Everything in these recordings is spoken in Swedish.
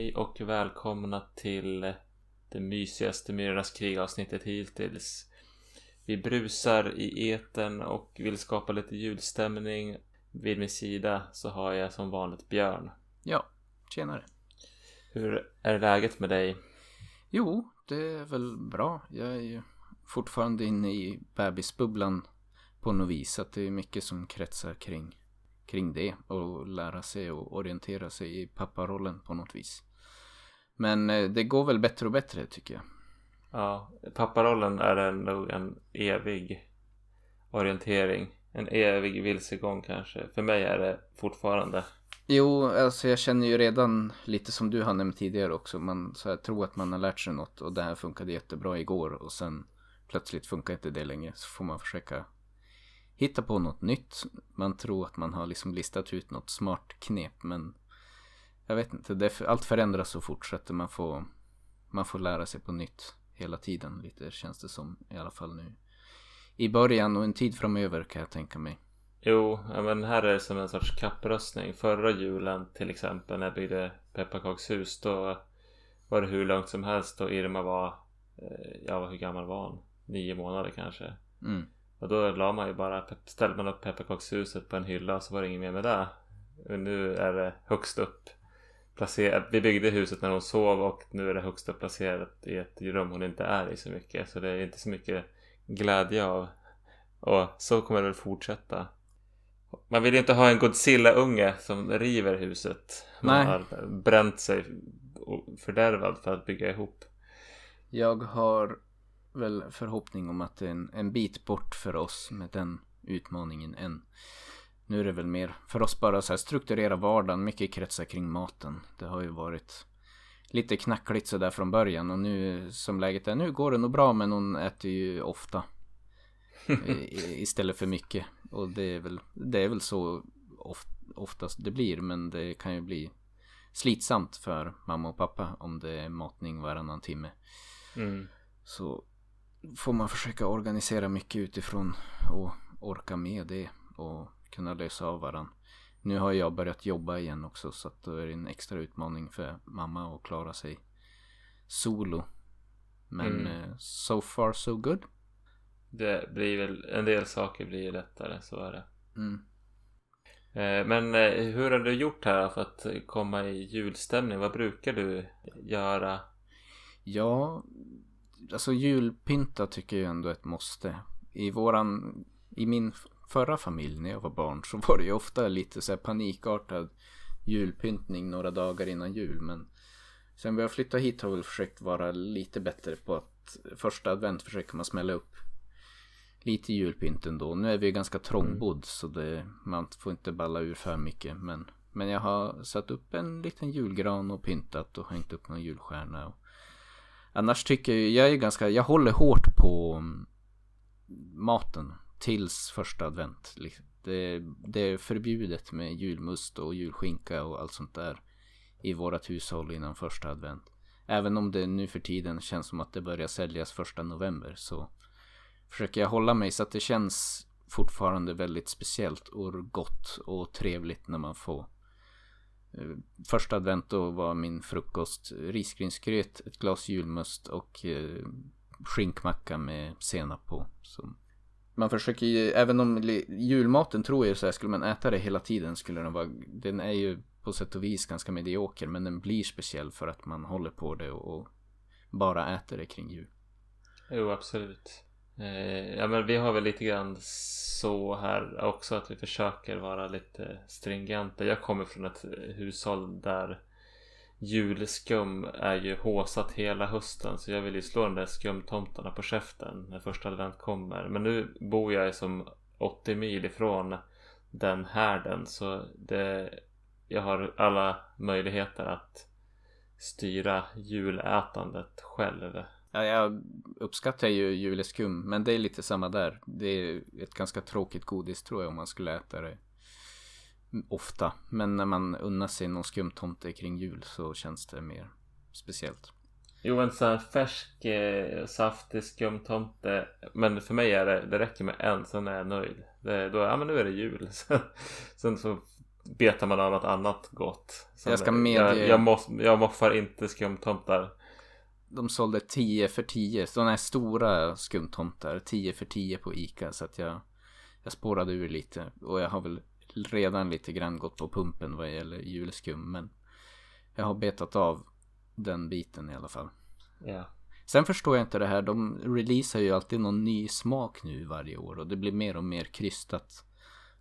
Hej och välkomna till det mysigaste Myrornas krig avsnittet hittills. Vi brusar i eten och vill skapa lite julstämning. Vid min sida så har jag som vanligt Björn. Ja, tjenare. Hur är läget med dig? Jo, det är väl bra. Jag är ju fortfarande inne i bebisbubblan på något vis. Att det är mycket som kretsar kring, kring det. Och lära sig och orientera sig i papparollen på något vis. Men eh, det går väl bättre och bättre tycker jag. Ja, papparollen är nog en evig orientering. En evig vilsegång kanske. För mig är det fortfarande. Jo, alltså jag känner ju redan lite som du har nämnt tidigare också. Man så här, tror att man har lärt sig något och det här funkade jättebra igår och sen plötsligt funkar inte det längre. Så får man försöka hitta på något nytt. Man tror att man har liksom listat ut något smart knep men jag vet inte, det, allt förändras så fortsätter man får, man får lära sig på nytt hela tiden lite känns det som i alla fall nu. I början och en tid framöver kan jag tänka mig. Jo, men här är det som en sorts kappröstning. Förra julen till exempel när jag byggde pepparkakshus då var det hur långt som helst och Irma var, eh, ja hur gammal var hon? Nio månader kanske. Mm. Och då la man ju bara, ställde man upp pepparkakshuset på en hylla och så var det inget mer med det. Och nu är det högst upp placerat. Vi byggde huset när hon sov och nu är det högst upp placerat i ett rum hon inte är i så mycket. Så det är inte så mycket glädje av. Och så kommer det väl fortsätta. Man vill ju inte ha en Godzilla-unge som river huset. Man Nej. har bränt sig fördärvad för att bygga ihop. Jag har väl förhoppning om att det är en, en bit bort för oss med den utmaningen än. Nu är det väl mer för oss bara så här strukturera vardagen, mycket kretsar kring maten. Det har ju varit lite knackligt sådär från början och nu som läget är nu går det nog bra men hon äter ju ofta. Istället för mycket. Och det är väl, det är väl så of, oftast det blir men det kan ju bli slitsamt för mamma och pappa om det är matning varannan timme. Mm. Så får man försöka organisera mycket utifrån och orka med det och kunna lösa av varandra. Nu har jag börjat jobba igen också så att då är det en extra utmaning för mamma att klara sig solo. Men Mm. eh, so far so good. Det blir väl, en del saker blir lättare, så är det. Mm. Eh, Men eh, hur har du gjort här för att komma i julstämning? Vad brukar du göra? Ja, alltså julpynta tycker jag ändå är ett måste. I våran, i min förra familj när jag var barn så var det ju ofta lite så panikartad julpyntning några dagar innan jul. Men sen vi har flyttat hit har vi försökt vara lite bättre på att första advent försöker man smälla upp lite julpynt ändå. Nu är vi ju ganska trångbodd så det, man får inte balla ur för mycket. Men, men jag har satt upp en liten julgran och pyntat och hängt upp någon julstjärna. Och, Annars tycker jag, jag är ganska, jag håller hårt på mm, maten tills första advent. liksom. Det, det är förbjudet med julmust och julskinka och allt sånt där i vårat hushåll innan första advent. Även om det nu för tiden känns som att det börjar säljas första november så försöker jag hålla mig så att det känns fortfarande väldigt speciellt och gott och trevligt när man får eh, Första advent då var min frukost risgrynsgröt, ett glas julmust och eh, skinkmacka med senap på. Så man försöker ju, även om julmaten tror jag så här, skulle man äta det hela tiden skulle den vara, den är ju på sätt och vis ganska medioker men den blir speciell för att man håller på det och, och bara äter det kring jul. Jo, absolut. Eh, ja, men vi har väl lite grann så här också att vi försöker vara lite stringenta. Jag kommer från ett hushåll där julskum är ju håsat hela hösten så jag vill ju slå de där skumtomtarna på käften när första advent kommer. Men nu bor jag som 80 mil ifrån den härden så det, jag har alla möjligheter att styra julätandet själv. Ja, jag uppskattar ju juleskum men det är lite samma där. Det är ett ganska tråkigt godis tror jag om man skulle äta det ofta. Men när man unnar sig någon skumtomte kring jul så känns det mer speciellt. Jo, en sån här färsk, eh, saftig skumtomte. Men för mig är det, det räcker med en, sen är jag nöjd. Det, då, ja men nu är det jul. Sen, sen så betar man av något annat gott. jag ska medge... Jag, jag, måste, jag moffar inte skumtomtar. De sålde 10 för 10. Sådana här stora skumtomtar. 10 för 10 på Ica. Så att jag, jag spårade ur lite. Och jag har väl redan lite grann gått på pumpen vad gäller julskum. Men jag har betat av den biten i alla fall. Ja. Sen förstår jag inte det här. De releasar ju alltid någon ny smak nu varje år. Och det blir mer och mer krystat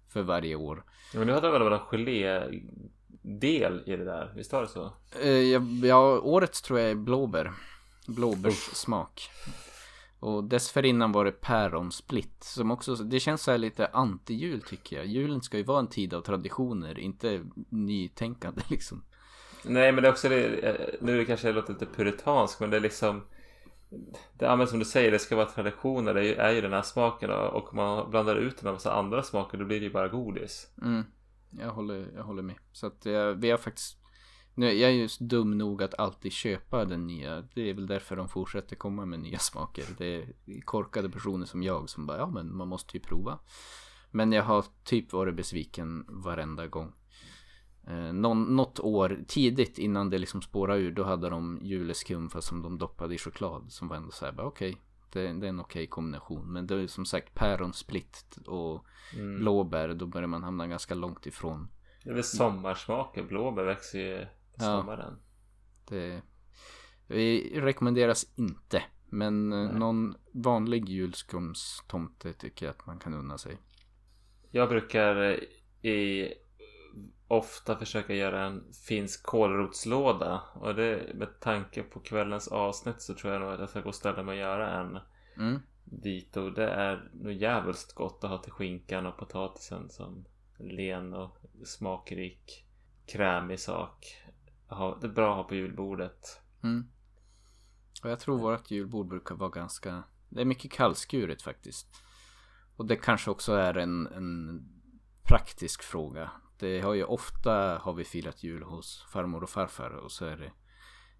för varje år. Men nu hade de väl en gelé-del i det där, visst var det så? Eh, ja, ja, årets tror jag är blåbär. Blåbärssmak. Och dessförinnan var det päronsplitt. Som också, det känns så här lite anti-jul tycker jag. Julen ska ju vara en tid av traditioner, inte nytänkande liksom. Nej men det är också det, eh, nu kanske jag låter lite puritansk men det är liksom det används som du säger, det ska vara traditioner, det är ju den här smaken och om man blandar ut den med massa andra smaker då blir det ju bara godis. Mm. Jag håller, jag håller med. Så att jag, vi har faktiskt nu, jag är just dum nog att alltid köpa den nya. Det är väl därför de fortsätter komma med nya smaker. Det är korkade personer som jag som bara, ja men man måste ju prova. Men jag har typ varit besviken varenda gång. Eh, någon, något år tidigt innan det liksom spårade ur då hade de juleskum fast som de doppade i choklad som var ändå såhär okej okay, det, det, är en okej okay kombination men det är som sagt päronsplitt och mm. blåbär då börjar man hamna ganska långt ifrån. Det är väl sommarsmaker, blåbär växer ju sommaren. Ja, det, det rekommenderas inte men eh, Nej. någon vanlig julskumstomte tycker jag att man kan unna sig. Jag brukar i ofta försöka göra en finsk kålrotslåda. Och det med tanke på kvällens avsnitt så tror jag nog att jag ska gå och ställa mig och göra en mm. dit. Och det är nog jävligt gott att ha till skinkan och potatisen som len och smakrik krämig sak. Det är bra att ha på julbordet. Mm. Och jag tror vårt julbord brukar vara ganska Det är mycket kallskuret faktiskt. Och det kanske också är en, en praktisk fråga. Det har ju ofta har vi firat jul hos farmor och farfar och så är det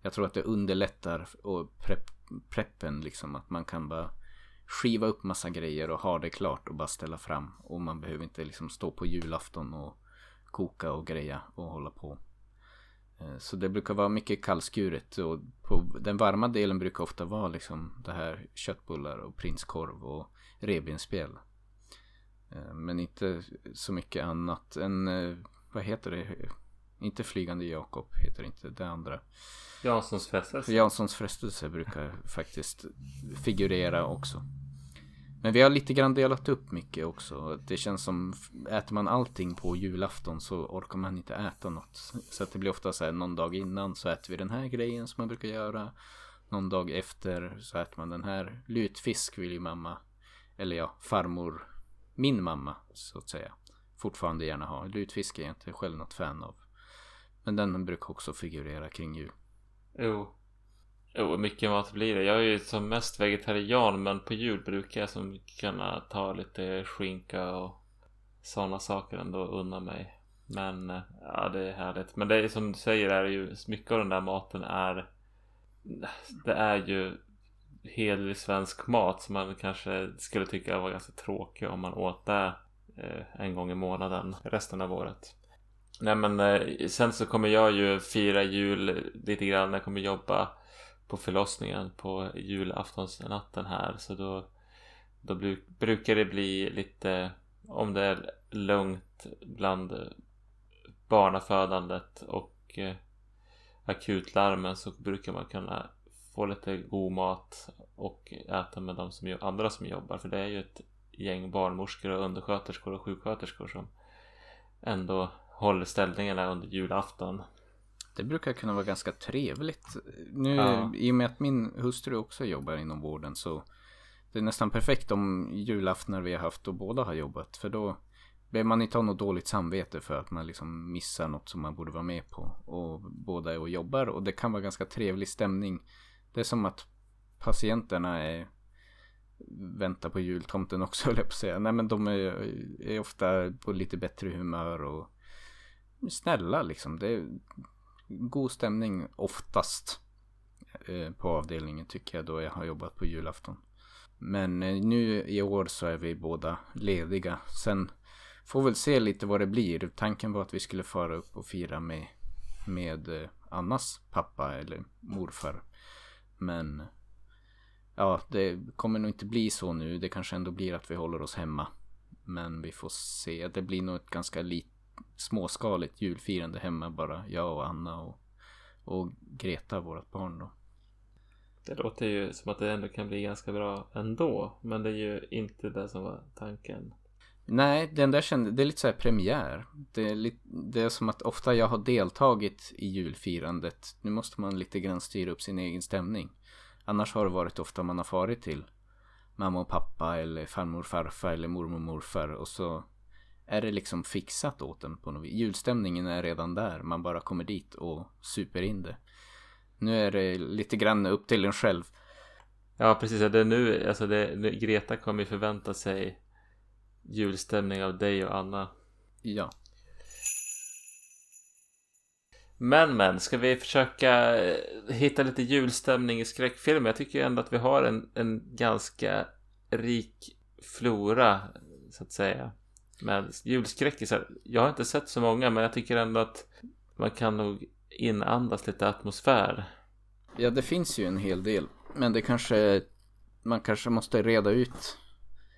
Jag tror att det underlättar och prepp, preppen liksom att man kan bara skiva upp massa grejer och ha det klart och bara ställa fram och man behöver inte liksom stå på julafton och koka och greja och hålla på. Eh, så det brukar vara mycket kallskuret och på den varma delen brukar ofta vara liksom det här köttbullar och prinskorv och revbensspjäll. Eh, men inte så mycket annat. En, eh, vad heter det? Inte Flygande Jakob heter det inte. Det andra. Janssons frestelse. Janssons frestelse brukar faktiskt figurera också. Men vi har lite grann delat upp mycket också. Det känns som äter man allting på julafton så orkar man inte äta något. Så att det blir ofta så här någon dag innan så äter vi den här grejen som man brukar göra. Någon dag efter så äter man den här. Lutfisk vill ju mamma, eller ja, farmor min mamma så att säga fortfarande gärna ha. Lutfisk är jag inte själv något fan av. Men den brukar också figurera kring jul. Jo. Jo, mycket mat blir det. Jag är ju som mest vegetarian men på jul brukar jag som kunna ta lite skinka och sådana saker ändå unna mig. Men eh, ja, det är härligt. Men det är som du säger är ju mycket av den där maten är Det är ju hederlig svensk mat som man kanske skulle tycka var ganska tråkig om man åt det eh, en gång i månaden resten av året. Nej men eh, sen så kommer jag ju fira jul lite grann. Jag kommer jobba på förlossningen på julaftonsnatten här. Så då, då brukar det bli lite om det är lugnt bland barnafödandet och eh, akutlarmen så brukar man kunna få lite god mat och äta med de som, andra som jobbar. För det är ju ett gäng barnmorskor och undersköterskor och sjuksköterskor som ändå håller ställningarna under julafton. Det brukar kunna vara ganska trevligt. Nu ja. i och med att min hustru också jobbar inom vården så det är nästan perfekt om julaftnar vi har haft och båda har jobbat. För då behöver man inte ha något dåligt samvete för att man liksom missar något som man borde vara med på. Och båda är och jobbar och det kan vara ganska trevlig stämning det är som att patienterna är väntar på jultomten också höll jag på att säga. Nej men de är, är ofta på lite bättre humör och snälla liksom. Det god stämning oftast eh, på avdelningen tycker jag då jag har jobbat på julafton. Men eh, nu i år så är vi båda lediga. Sen får väl se lite vad det blir. Tanken var att vi skulle fara upp och fira med, med eh, Annas pappa eller morfar. Men ja, det kommer nog inte bli så nu. Det kanske ändå blir att vi håller oss hemma. Men vi får se. Det blir nog ett ganska litet småskaligt julfirande hemma bara. Jag och Anna och, och Greta, vårt barn då. Det låter ju som att det ändå kan bli ganska bra ändå. Men det är ju inte det som var tanken. Nej, den där kände, det är lite så här premiär. Det är, lite, det är som att ofta jag har deltagit i julfirandet. Nu måste man lite grann styra upp sin egen stämning. Annars har det varit ofta man har farit till mamma och pappa eller farmor och farfar eller mormor och morfar och så är det liksom fixat åt en på något vis. Julstämningen är redan där. Man bara kommer dit och super in det. Nu är det lite grann upp till en själv. Ja, precis. Det är nu, alltså det, Greta kommer ju förvänta sig julstämning av dig och Anna. Ja. Men men, ska vi försöka eh, hitta lite julstämning i skräckfilmer? Jag tycker ändå att vi har en, en ganska rik flora, så att säga. Med julskräckisar. Jag har inte sett så många, men jag tycker ändå att man kan nog inandas lite atmosfär. Ja, det finns ju en hel del. Men det kanske, man kanske måste reda ut,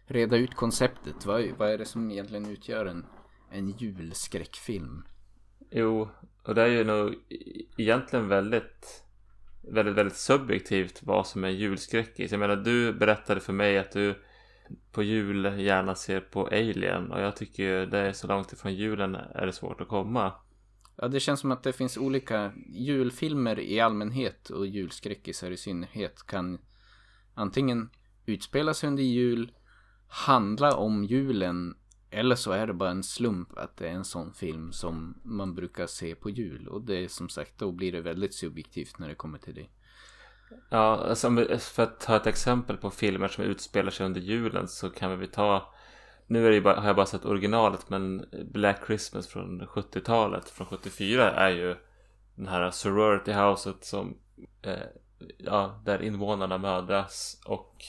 reda ut konceptet. Vad, vad är det som egentligen utgör en, en julskräckfilm? Jo, och det är ju nog egentligen väldigt, väldigt, väldigt subjektivt vad som är julskräckis. Jag menar, du berättade för mig att du på jul gärna ser på Alien och jag tycker ju det är så långt ifrån julen är det svårt att komma. Ja, det känns som att det finns olika julfilmer i allmänhet och julskräckisar i synnerhet kan antingen utspela sig under jul, handla om julen eller så är det bara en slump att det är en sån film som man brukar se på jul. Och det är som sagt, då blir det väldigt subjektivt när det kommer till det. Ja, alltså för att ta ett exempel på filmer som utspelar sig under julen så kan vi ta nu är det bara, har jag bara sett originalet men Black Christmas från 70-talet från 74 är ju den här sorority houset som eh, ja, där invånarna mödras och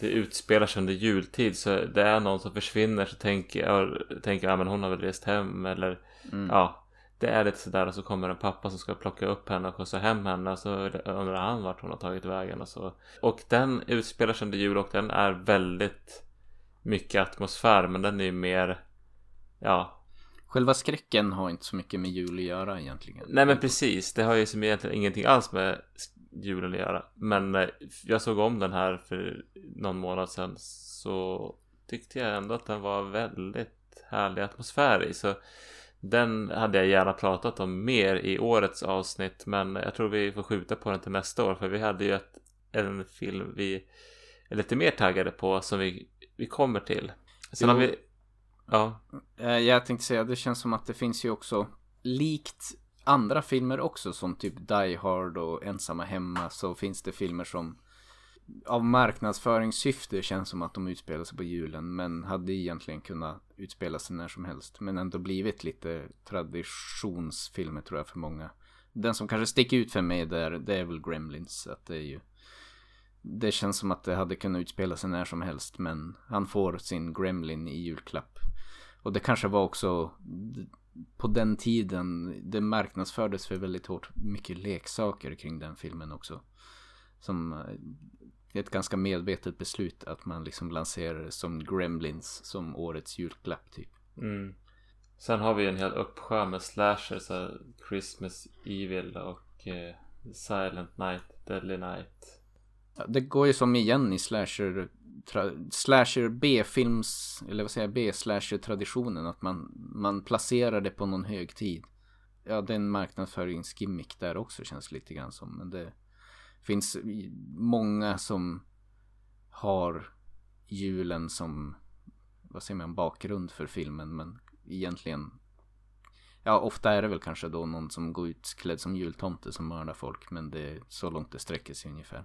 det utspelar sig under jultid så det är någon som försvinner så tänker jag tänker, ja men hon har väl rest hem eller mm. ja det är lite sådär och så kommer en pappa som ska plocka upp henne och skjutsa hem henne och så undrar han vart hon har tagit vägen och så och den utspelar sig under jul och den är väldigt mycket atmosfär men den är ju mer ja Själva skräcken har inte så mycket med jul att göra egentligen. Nej men precis. Det har ju som egentligen ingenting alls med julen att göra. Men eh, jag såg om den här för någon månad sedan så tyckte jag ändå att den var väldigt härlig atmosfär i. Så den hade jag gärna pratat om mer i årets avsnitt men jag tror vi får skjuta på den till nästa år för vi hade ju ett, en film vi är lite mer taggade på som vi, vi kommer till. Sen jo, har vi... Ja. Eh, jag tänkte säga det känns som att det finns ju också likt andra filmer också som typ Die Hard och Ensamma Hemma så finns det filmer som av marknadsföringssyfte känns som att de utspelar sig på julen men hade egentligen kunnat utspela sig när som helst men ändå blivit lite traditionsfilmer tror jag för många. Den som kanske sticker ut för mig där det är väl Gremlins att det är ju det känns som att det hade kunnat utspela sig när som helst men han får sin Gremlin i julklapp. Och det kanske var också på den tiden, det marknadsfördes för väldigt hårt mycket leksaker kring den filmen också. Som eh, ett ganska medvetet beslut att man liksom lanserar som Gremlins som årets julklapp typ. Mm. Sen har vi en hel uppsjö med slashers, så Christmas Evil och eh, Silent Night, Deadly Night. Ja, det går ju som igen i slasher slasher B-films, eller vad säger jag, B-slasher traditionen. Att man, man placerar det på någon högtid. Ja, det är en marknadsföringsgimmick där också känns lite grann som. Men det finns många som har julen som, vad säger man, bakgrund för filmen. Men egentligen, ja ofta är det väl kanske då någon som går ut klädd som jultomte som mördar folk. Men det är så långt det sträcker sig ungefär.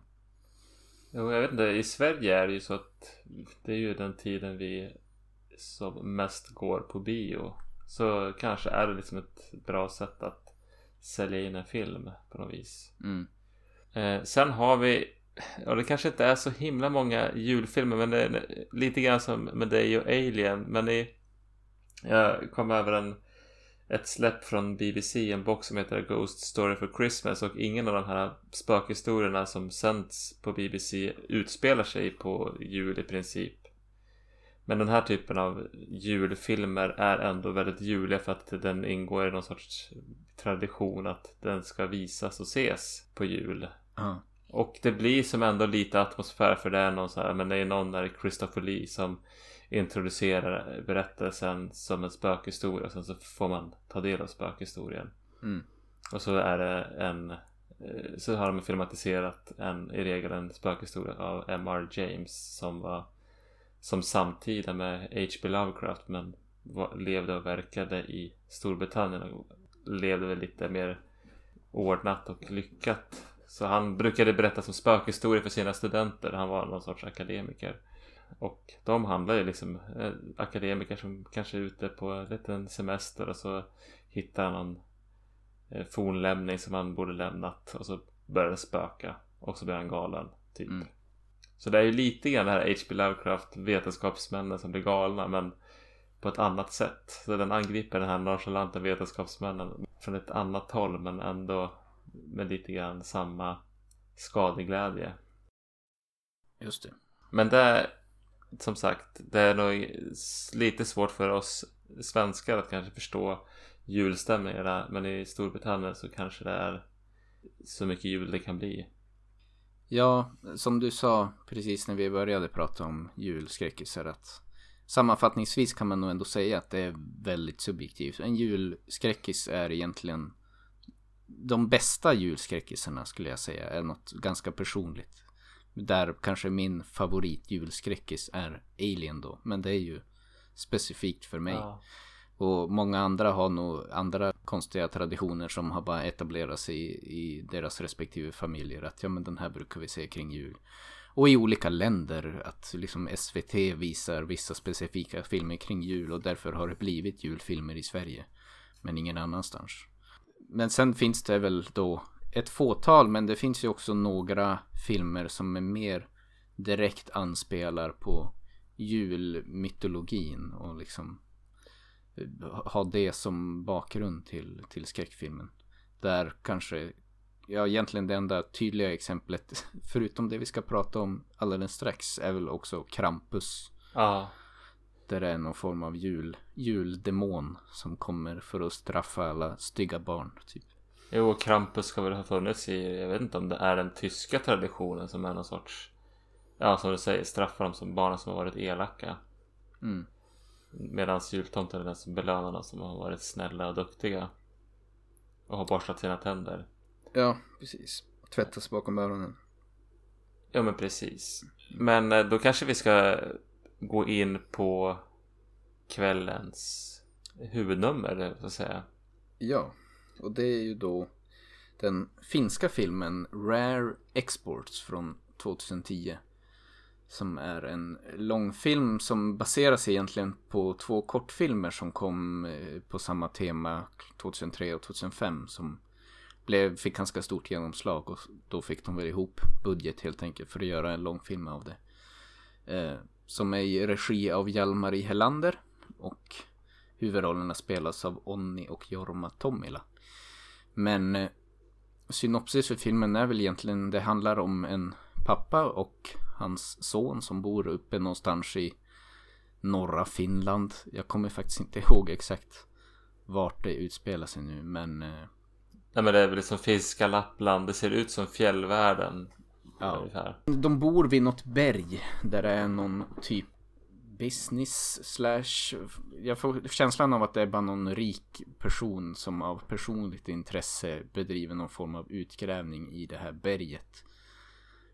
Jo, jag vet inte. I Sverige är det ju så att det är ju den tiden vi som mest går på bio. Så kanske är det liksom ett bra sätt att sälja in en film på något vis. Mm. Eh, sen har vi, och det kanske inte är så himla många julfilmer men det är lite grann som med dig och Alien. Men i Jag kom över en, ett släpp från BBC, en box som heter Ghost Story for Christmas och ingen av de här spökhistorierna som sänds på BBC utspelar sig på jul i princip. Men den här typen av julfilmer är ändå väldigt juliga för att den ingår i någon sorts tradition att den ska visas och ses på jul. Och det blir som ändå lite atmosfär för det är någon så här, men det är någon där Christopher Lee som introducerar berättelsen som en spökhistoria och sen så får man ta del av spökhistorien. Mm. Och så är det en eh, så har de filmatiserat en, i regel en spökhistoria av M.R. James som var som samtida med H.P. Lovecraft men var, levde och verkade i Storbritannien och levde väl lite mer ordnat och lyckat. Så han brukade berätta som spökhistorier för sina studenter. Han var någon sorts akademiker. Och de handlar ju liksom eh, akademiker som kanske är ute på en liten semester och så hittar han någon eh, fornlämning som han borde lämnat och så börjar det spöka och så blir han galen typ. Mm. Så det är ju lite grann det här H.P. Lovecraft vetenskapsmännen som blir galna men på ett annat sätt. Så den angriper den här nonchalanta vetenskapsmännen från ett annat håll men ändå med lite grann samma skadeglädje. Just det. Men det är som sagt, det är nog lite svårt för oss svenskar att kanske förstå julstämningarna. Men i Storbritannien så kanske det är så mycket jul det kan bli. Ja, som du sa precis när vi började prata om julskräckisar att sammanfattningsvis kan man nog ändå säga att det är väldigt subjektivt. En julskräckis är egentligen de bästa julskräckisarna skulle jag säga är något ganska personligt. Där kanske min favorit julskräckis är Alien då. Men det är ju specifikt för mig. Ja. Och många andra har nog andra konstiga traditioner som har bara etablerat sig i, i deras respektive familjer. Att ja men den här brukar vi se kring jul. Och i olika länder att liksom SVT visar vissa specifika filmer kring jul och därför har det blivit julfilmer i Sverige. Men ingen annanstans. Men sen finns det väl då ett fåtal men det finns ju också några filmer som är mer direkt anspelar på julmytologin och liksom eh, ha det som bakgrund till, till skräckfilmen. Där kanske, ja egentligen det enda tydliga exemplet, förutom det vi ska prata om alldeles strax, är väl också Krampus. Ja. Där det är någon form av jul, juldemon som kommer för att straffa alla stygga barn. Typ. Jo, Krampus ska väl ha funnits i, jag vet inte om det är den tyska traditionen som är någon sorts, ja som du säger, straffa dem som barnen som har varit elaka. Mm. Medan jultomten är den som belönar dem som har varit snälla och duktiga. Och har borstat sina tänder. Ja, precis. Tvättas bakom öronen. Ja men precis. Men eh, då kanske vi ska gå in på kvällens huvudnummer, så att säga. Ja, och det är ju då den finska filmen Rare Exports från 2010. Som är en långfilm som baseras egentligen på två kortfilmer som kom eh, på samma tema 2003 och 2005. Som blev, fick ganska stort genomslag och då fick de väl ihop budget helt enkelt för att göra en långfilm av det. Eh, som är i regi av Hjalmari e. Helander och huvudrollerna spelas av Onni och Jorma Tomila. Men eh, synopsis för filmen är väl egentligen, det handlar om en pappa och hans son som bor uppe någonstans i norra Finland. Jag kommer faktiskt inte ihåg exakt vart det utspelar sig nu men eh, Nej men det är väl liksom finska Lappland, det ser ut som fjällvärlden. Ja. Ungefär. de bor vid något berg där det är någon typ business slash jag får känslan av att det är bara någon rik person som av personligt intresse bedriver någon form av utgrävning i det här berget.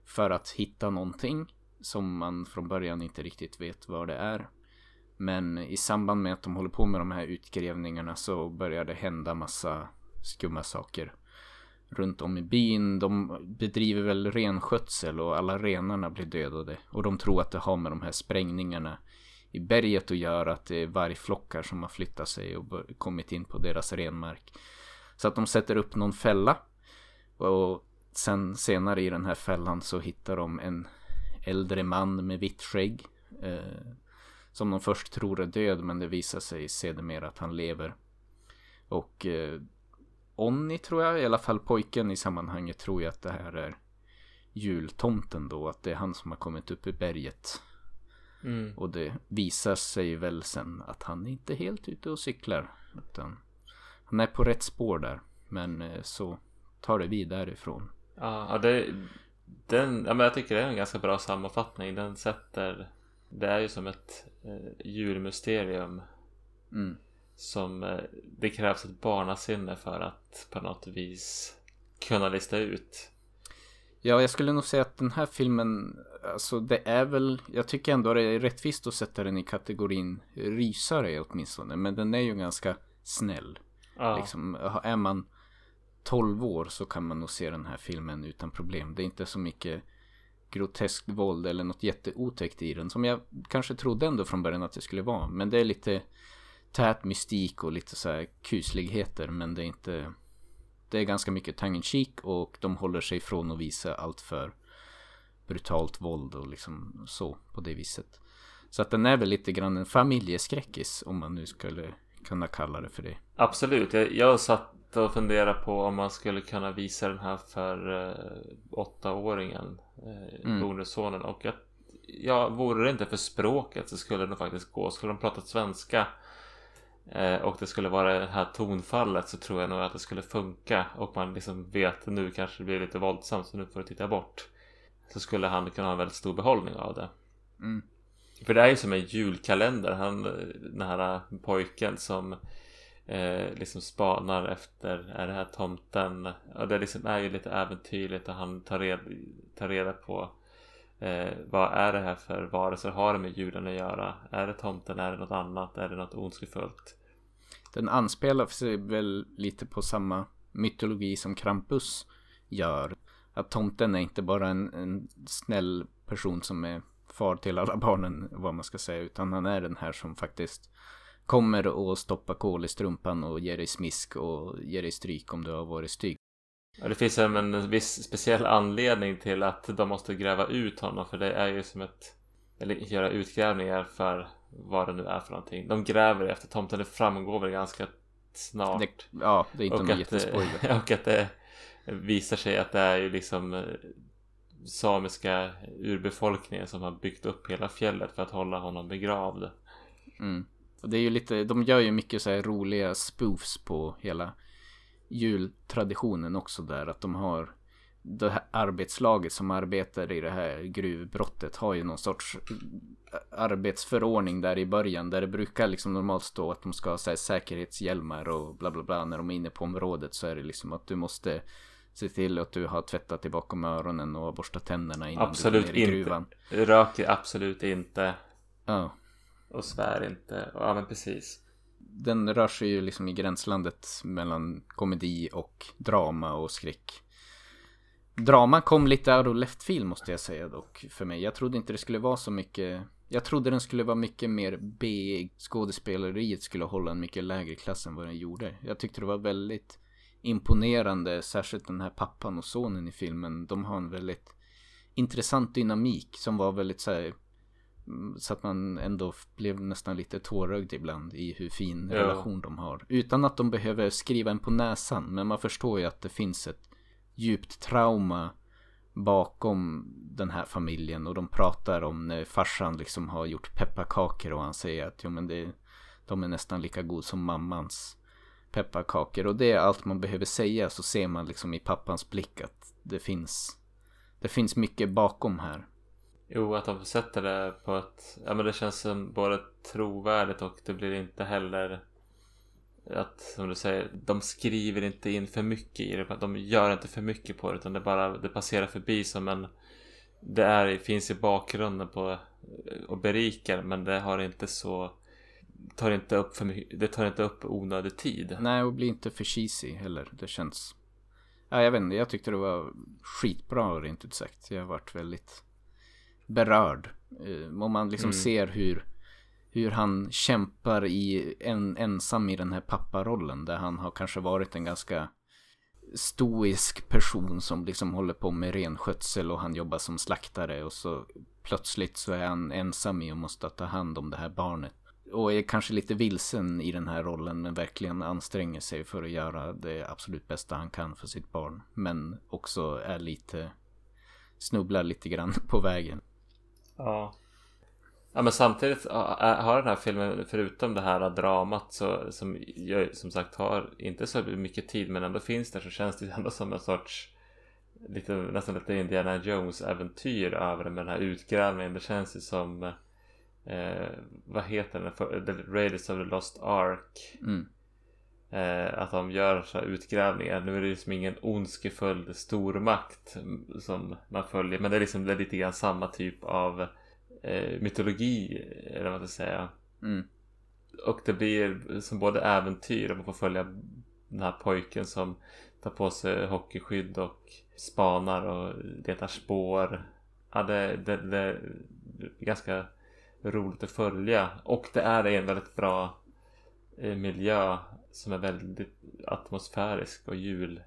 För att hitta någonting som man från början inte riktigt vet vad det är. Men i samband med att de håller på med de här utgrävningarna så börjar det hända massa skumma saker runt om i byn. De bedriver väl renskötsel och alla renarna blir dödade. Och de tror att det har med de här sprängningarna i berget att göra. Att det är vargflockar som har flyttat sig och kommit in på deras renmark. Så att de sätter upp någon fälla. Och sen senare i den här fällan så hittar de en äldre man med vitt skägg. Eh, som de först tror är död men det visar sig sedermera att han lever. Och eh, Onni tror jag, i alla fall pojken i sammanhanget tror jag att det här är jultomten då, att det är han som har kommit upp i berget. Mm. Och det visar sig väl sen att han inte är helt ute och cyklar. Utan han är på rätt spår där. Men eh, så tar det vid därifrån. Ja, det, den, ja, men jag tycker det är en ganska bra sammanfattning. Den sätter... Det är ju som ett eh, julmysterium. Mm. Som eh, det krävs ett barnasinne för att på något vis kunna lista ut. Ja, jag skulle nog säga att den här filmen, alltså det är väl, jag tycker ändå det är rättvist att sätta den i kategorin rysare åtminstone. Men den är ju ganska snäll. Ja, Liksom, är man 12 år så kan man nog se den här filmen utan problem. Det är inte så mycket groteskt våld eller något jätteotäckt i den. Som jag kanske trodde ändå från början att det skulle vara. Men det är lite tät mystik och lite så här kusligheter. Men det är inte... Det är ganska mycket tongue cheek och de håller sig ifrån att visa allt för brutalt våld och liksom så på det viset. Så att den är väl lite grann en familjeskräckis om man nu skulle kunna kalla det för det. absolut. Jag, jag satt och funderade på om man skulle kunna visa den här för eh, åttaåringen. Eh, Mm. bonussonen. Och att, ja, vore det inte för språket så skulle det nog faktiskt gå. Skulle de prata svenska och det skulle vara det här tonfallet så tror jag nog att det skulle funka. Och man liksom vet nu kanske det blir lite våldsamt så nu får du titta bort. Så skulle han kunna ha en väldigt stor behållning av det. Mm. För det är ju som en julkalender. Han, den här pojken som eh, liksom spanar efter, är det här tomten? Och det liksom är ju lite äventyrligt och han tar reda, tar reda på eh, vad är det här för varelser? Har det med julen att göra? Är det tomten? Är det något annat? Är det något ondskefullt? Den anspelar sig väl lite på samma mytologi som Krampus gör. Att tomten är inte bara en, en snäll person som är far till alla barnen, vad man ska säga, utan han är den här som faktiskt kommer och stoppar kol i strumpan och ger dig smisk och ger dig stryk om du har varit stygg. Ja, det finns även en viss speciell anledning till att de måste gräva ut honom för det är ju som ett eller göra utgrävningar för vad det nu är för någonting. De gräver efter tomten, det framgår väl ganska snart. Det, ja, det är inte och, någon att, jättespoiler. och att det visar sig att det är ju liksom eh, samiska urbefolkningen som har byggt upp hela fjället för att hålla honom begravd. Mm. Och det är ju lite, de gör ju mycket så här roliga spoofs på hela jultraditionen också där. Att de har det här arbetslaget som arbetar i det här gruvbrottet har ju någon sorts arbetsförordning där i början. Där det brukar liksom normalt stå att de ska ha så här säkerhetshjälmar och bla bla bla. När de är inne på området så är det liksom att du måste se till att du har tvättat dig bakom öronen och borstat tänderna innan Absolut du går ner i inte. gruvan. Röker absolut inte Ja. och svär inte. Ja men precis. den rör sig ju liksom i gränslandet mellan komedi och drama och skräck. Drama kom lite out of left field måste jag säga dock för mig. Jag trodde inte det skulle vara så mycket. Jag trodde den skulle vara mycket mer B. Skådespeleriet skulle hålla en mycket lägre klass än vad den gjorde. Jag tyckte det var väldigt imponerande, särskilt den här pappan och sonen i filmen. De har en väldigt intressant dynamik som var väldigt så här mm, så att man ändå blev nästan lite tårögd ibland i hur fin Ja. relation de har. Utan att de behöver skriva en på näsan. Men man förstår ju att det finns ett djupt trauma bakom den här familjen. Och de pratar om när farsan liksom har gjort pepparkakor och han säger att jo, men det, de är nästan lika god som mammans pepparkakor. Och det är allt man behöver säga så ser man liksom i pappans blick att det finns, det finns mycket bakom här. Jo, att de sätter det på ett... Ja men det känns som både trovärdigt och det blir inte heller att, som du säger, de skriver inte in för mycket i det. De gör inte för mycket på det utan det bara, det passerar förbi som en... Det är, finns i bakgrunden på och berikar men det har inte så... Tar inte upp för mycket, det tar inte upp onödig tid. Nej, och blir inte för cheesy heller. Det känns... Ja, jag vet inte, jag tyckte det var skitbra rent ut sagt. Jag har varit väldigt berörd. Eh, Om man liksom Mm. ser hur, hur han kämpar i en, ensam i den här papparollen. Där han har kanske varit en ganska stoisk person som liksom håller på med renskötsel och han jobbar som slaktare och så plötsligt så är han ensam och måste ta hand om det här barnet. Och är kanske lite vilsen i den här rollen men verkligen anstränger sig för att göra det absolut bästa han kan för sitt barn. Men också är lite, snubblar lite grann på vägen. Ja. Ja men samtidigt har den här filmen förutom det här dramat så, som jag som sagt har inte så mycket tid men ändå finns där så känns det ändå som en sorts lite, nästan lite Indiana Jones äventyr över det med den här utgrävningen. Det känns ju som eh, vad heter den? The Raiders of the Lost Ark. Mm. Eh, att de gör så här utgrävningar. Nu är det ju som ingen ondskefull stormakt som man följer. Men det är liksom det är lite grann samma typ av eh, mytologi. Eller vad man ska säga. Mm. Och det blir som både äventyr och man får följa den här pojken som tar på sig hockeyskydd och spanar och letar spår. Ja, det, det, det är ganska roligt att följa. Och det är en väldigt bra eh, miljö som är väldigt atmosfärisk och jul.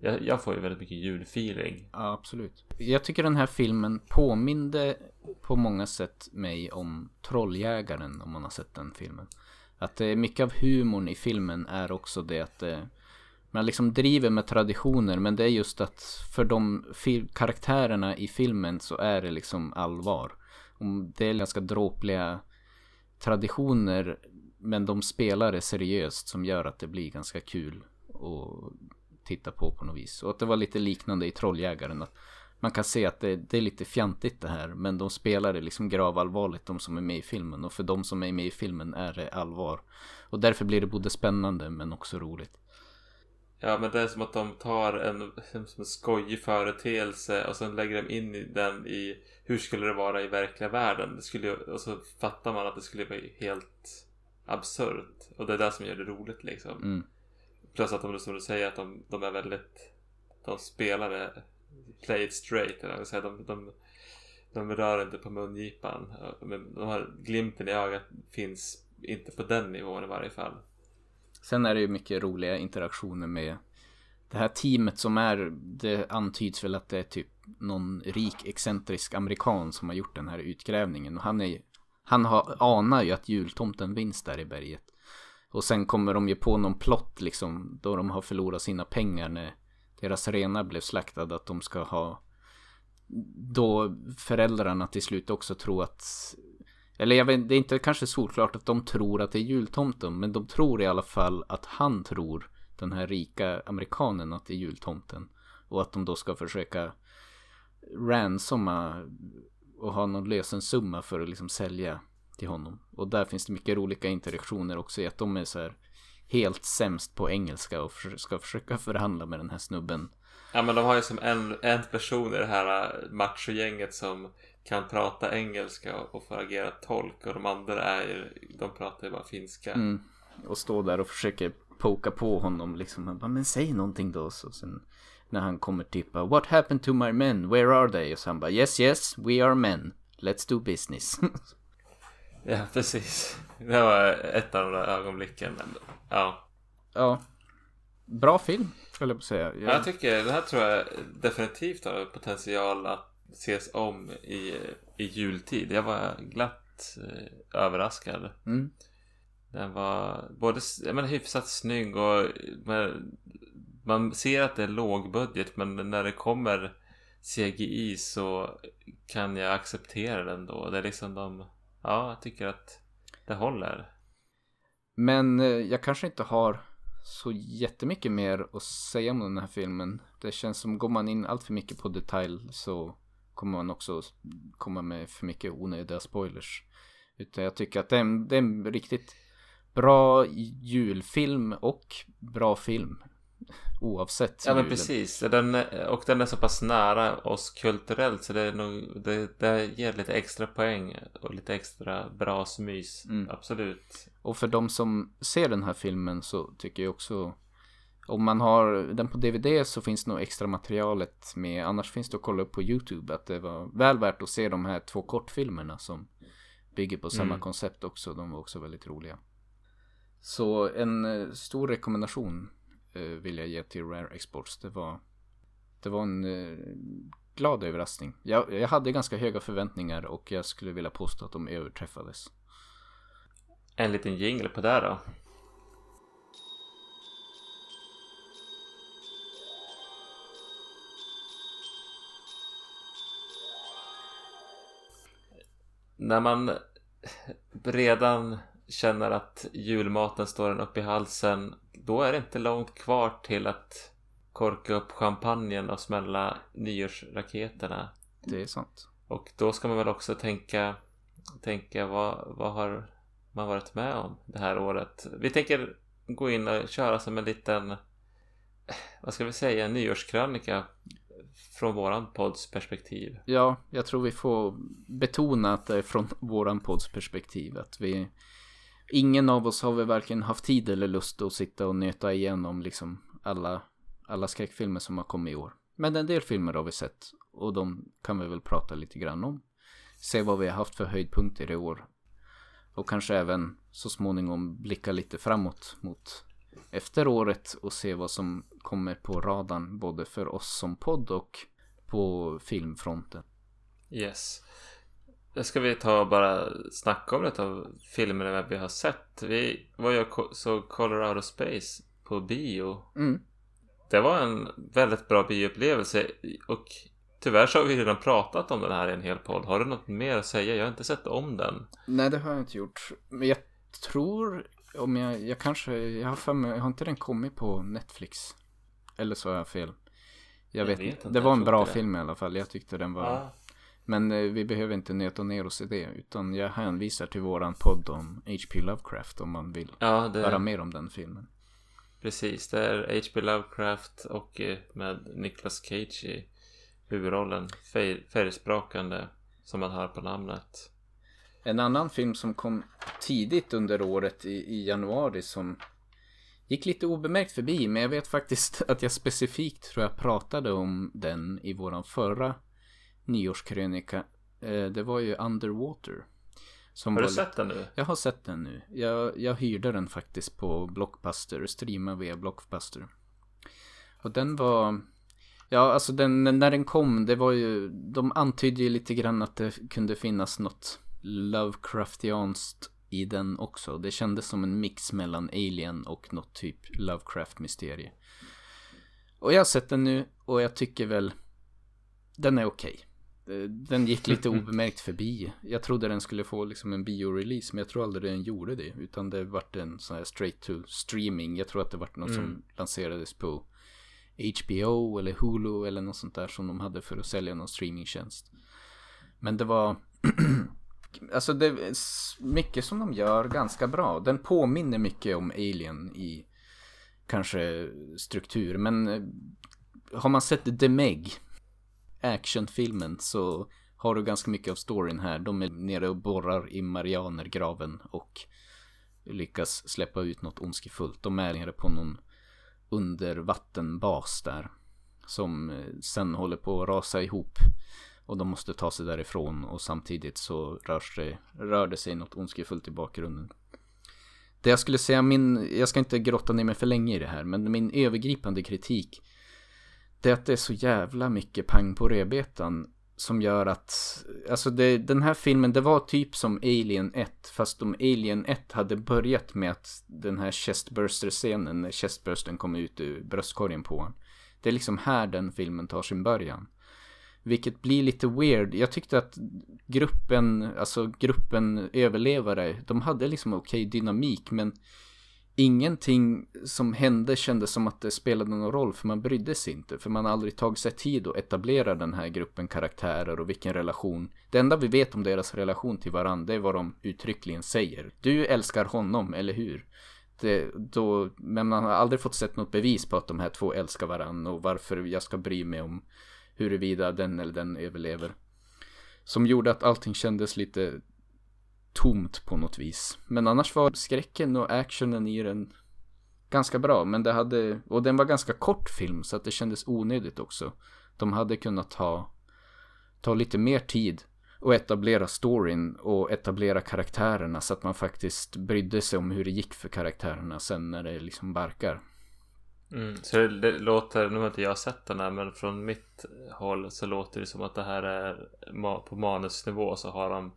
Jag, jag får ju väldigt mycket julfeeling. Ja, absolut. Jag tycker den här filmen påminde på många sätt mig om Trolljägaren om man har sett den filmen. Att det är mycket av humorn i filmen är också det att eh, man liksom driver med traditioner men det är just att för de karaktärerna i filmen så är det liksom allvar. Om det är ganska dråpliga traditioner men de spelar det seriöst som gör att det blir ganska kul och titta på på något vis. Och att det var lite liknande i Trolljägaren. Att man kan se att det, det, är lite fjantigt det här men de spelar det liksom gravallvarligt de som är med i filmen. Och för de som är med i filmen är det allvar. Och därför blir det både spännande men också roligt. Ja men det är som att de tar en, som en skojig företeelse och sen lägger de in den i hur skulle det vara i verkliga världen? Det skulle, och så fattar man att det skulle vara helt absurt. Och det är det som gör det roligt liksom. Mm. Plus att de, som du säger, att de, de är väldigt... De spelar det play it straight. Eller säga. De, de, de rör inte på mungipan. Men de här glimten i ögat finns inte på den nivån i varje fall. Sen är det ju mycket roliga interaktioner med det här teamet som är, det antyds väl att det är typ någon rik excentrisk amerikan som har gjort den här utgrävningen. Och han är han har, anar ju att jultomten finns där i berget. Och sen kommer de ju på någon plott liksom då de har förlorat sina pengar när deras renar blev slaktade att de ska ha då föräldrarna till slut också tror att eller jag vet, det är inte kanske solklart att de tror att det är jultomten men de tror i alla fall att han tror den här rika amerikanen att det är jultomten. Och att de då ska försöka ransoma och ha någon lösensumma för att liksom sälja till honom. Och där finns det mycket roliga interaktioner också i att de är så här helt sämst på engelska och ska försöka förhandla med den här snubben. Ja men de har ju som en, en person i det här machogänget som kan prata engelska och får agera tolk och de andra är ju, de pratar ju bara finska. Mm. Och står där och försöker poka på honom liksom. bara, men säg någonting då. Så sen när han kommer tippa What happened to my men? Where are they? Och så han bara Yes yes we are men. Let's do business. ja precis. Det var ett av de ögonblicken. Ja. Ja. Bra film skulle jag på säga. Jag... jag tycker det här tror jag definitivt har potential att ses om i, i jultid. Jag var glatt eh, överraskad. Mm. Den var både men, hyfsat snygg och men, man ser att det är lågbudget men när det kommer CGI så kan jag acceptera den då. Det är liksom de, ja jag tycker att det håller. Men eh, jag kanske inte har så jättemycket mer att säga om den här filmen. Det känns som går man in allt för mycket på detalj så kommer man också komma med för mycket onödiga spoilers. Utan jag tycker att det är en, det är en riktigt bra julfilm och bra film. Oavsett. Ja men precis. Den, och den är så pass nära oss kulturellt så det, är nog, det, det ger lite extra poäng och lite extra bra smys. Mm. Absolut. Och för de som ser den här filmen så tycker jag också om man har den på DVD så finns nog extra materialet med. Annars finns det att kolla upp på YouTube att det var väl värt att se de här två kortfilmerna som bygger på samma mm. koncept också. De var också väldigt roliga. Så en eh, stor rekommendation eh, ge till Rare Exports. Det var, det var en eh, glad överraskning. Jag, jag hade ganska höga förväntningar och jag skulle vilja påstå att de överträffades. En liten jingle på det då. När man redan känner att julmaten står en upp i halsen då är det inte långt kvar till att korka upp champagnen och smälla nyårsraketerna. Det är sant. Och då ska man väl också tänka, tänka vad, vad har man varit med om det här året? Vi tänker gå in och köra som en liten, vad ska vi säga, nyårskrönika från våran podds perspektiv. Ja, jag tror vi får betona att det är från våran podds perspektiv. Att vi, ingen av oss har väl varken haft tid eller lust att sitta och nöta igenom liksom alla, alla skräckfilmer som har kommit i år. Men en del filmer har vi sett och de kan vi väl prata lite grann om. Se vad vi har haft för höjdpunkter i år. Och kanske även så småningom blicka lite framåt mot efter året och se vad som kommer på radarn både för oss som podd och på filmfronten. Yes. Ska vi ta och bara snacka om lite av filmerna vi har sett. Vi var ju så Colorado Space på bio. Mm. Det var en väldigt bra bioupplevelse och tyvärr så har vi redan pratat om den här i en hel podd. Har du något mer att säga? Jag har inte sett om den. Nej, det har jag inte gjort. Men jag tror om jag, jag kanske, jag har för mig, har inte den kommit på Netflix? Eller så har jag fel. Jag, Jag vet, vet inte. Det var en bra film i alla fall. Jag tyckte den var. Ja. Men eh, vi behöver inte nöta ner oss i det. Utan jag hänvisar till våran podd om H.P. Lovecraft om man vill Ja, det höra mer om den filmen. precis. Det är H.P. Lovecraft och eh, med Nicolas Cage i huvudrollen. Fär- Färgsprakande som man hör på namnet. En annan film som kom tidigt under året i, i januari som gick lite obemärkt förbi. Men jag vet faktiskt att jag specifikt tror jag pratade om den i våran förra nyårskrönika. Eh, det var ju Underwater. Som Har du sett den nu? Jag har sett den nu. Jag, jag hyrde den faktiskt på Blockbuster, streamade via Blockbuster. Och den var... Ja, alltså den, när den kom, det var ju... De antydde ju lite grann att det kunde finnas något Lovecraftianskt i den också. Det kändes som en mix mellan Alien och något typ Lovecraft-mysterie. Och jag har sett den nu och jag tycker väl... Den är okej. Eh, Den gick lite obemärkt förbi. Jag trodde den skulle få liksom en biorelease, men jag tror aldrig den gjorde det. Utan det vart en sån här straight to streaming. Jag tror att det vart något som lanserades på HBO eller Hulu eller något sånt där som de hade för att sälja någon streamingtjänst. Men det var... alltså det är mycket som de gör ganska bra. Den påminner mycket om Alien i kanske struktur. Men eh, har man sett The Meg actionfilmen så har du ganska mycket av storyn här. De är nere och borrar i Marianergraven och lyckas släppa ut något ondskefullt. De är nere på någon undervattenbas där. Som eh, sen håller på att rasa ihop. Och de måste ta sig därifrån och samtidigt så rör, sig, rör det sig något ondskefullt i bakgrunden. Det jag skulle säga, min, jag ska inte grotta ner mig för länge i det här, men min övergripande kritik det är att det är så jävla mycket pang på rödbetan som gör att, alltså det, den här filmen, det var typ som Alien 1, fast om Alien 1 hade börjat med att den här chestburster-scenen, när chestbursten kom ut ur bröstkorgen på honom. Det är liksom här den filmen tar sin början. Vilket blir lite weird. Jag tyckte att gruppen, alltså gruppen överlevare, de hade liksom okej dynamik, men ingenting som hände kändes som att det spelade någon roll för man brydde sig inte. För man har aldrig tagit sig tid att etablera den här gruppen karaktärer och vilken relation. Det enda vi vet om deras relation till varandra är vad de uttryckligen säger. Du älskar honom, eller hur? Det, då, men man har aldrig fått sett något bevis på att de här två älskar varandra och varför jag ska bry mig om huruvida den eller den överlever. Som gjorde att allting kändes lite tomt på något vis. Men annars var skräcken och actionen i den ganska bra. Men det hade, och den var ganska kort film så att det kändes onödigt också. De hade kunnat ta, ta lite mer tid och etablera storyn och etablera karaktärerna så att man faktiskt brydde sig om hur det gick för karaktärerna sen när det liksom barkar. Mm, så det, det, låter, nu har inte jag sett den här men från mitt håll så låter det som att det här är på manusnivå så har de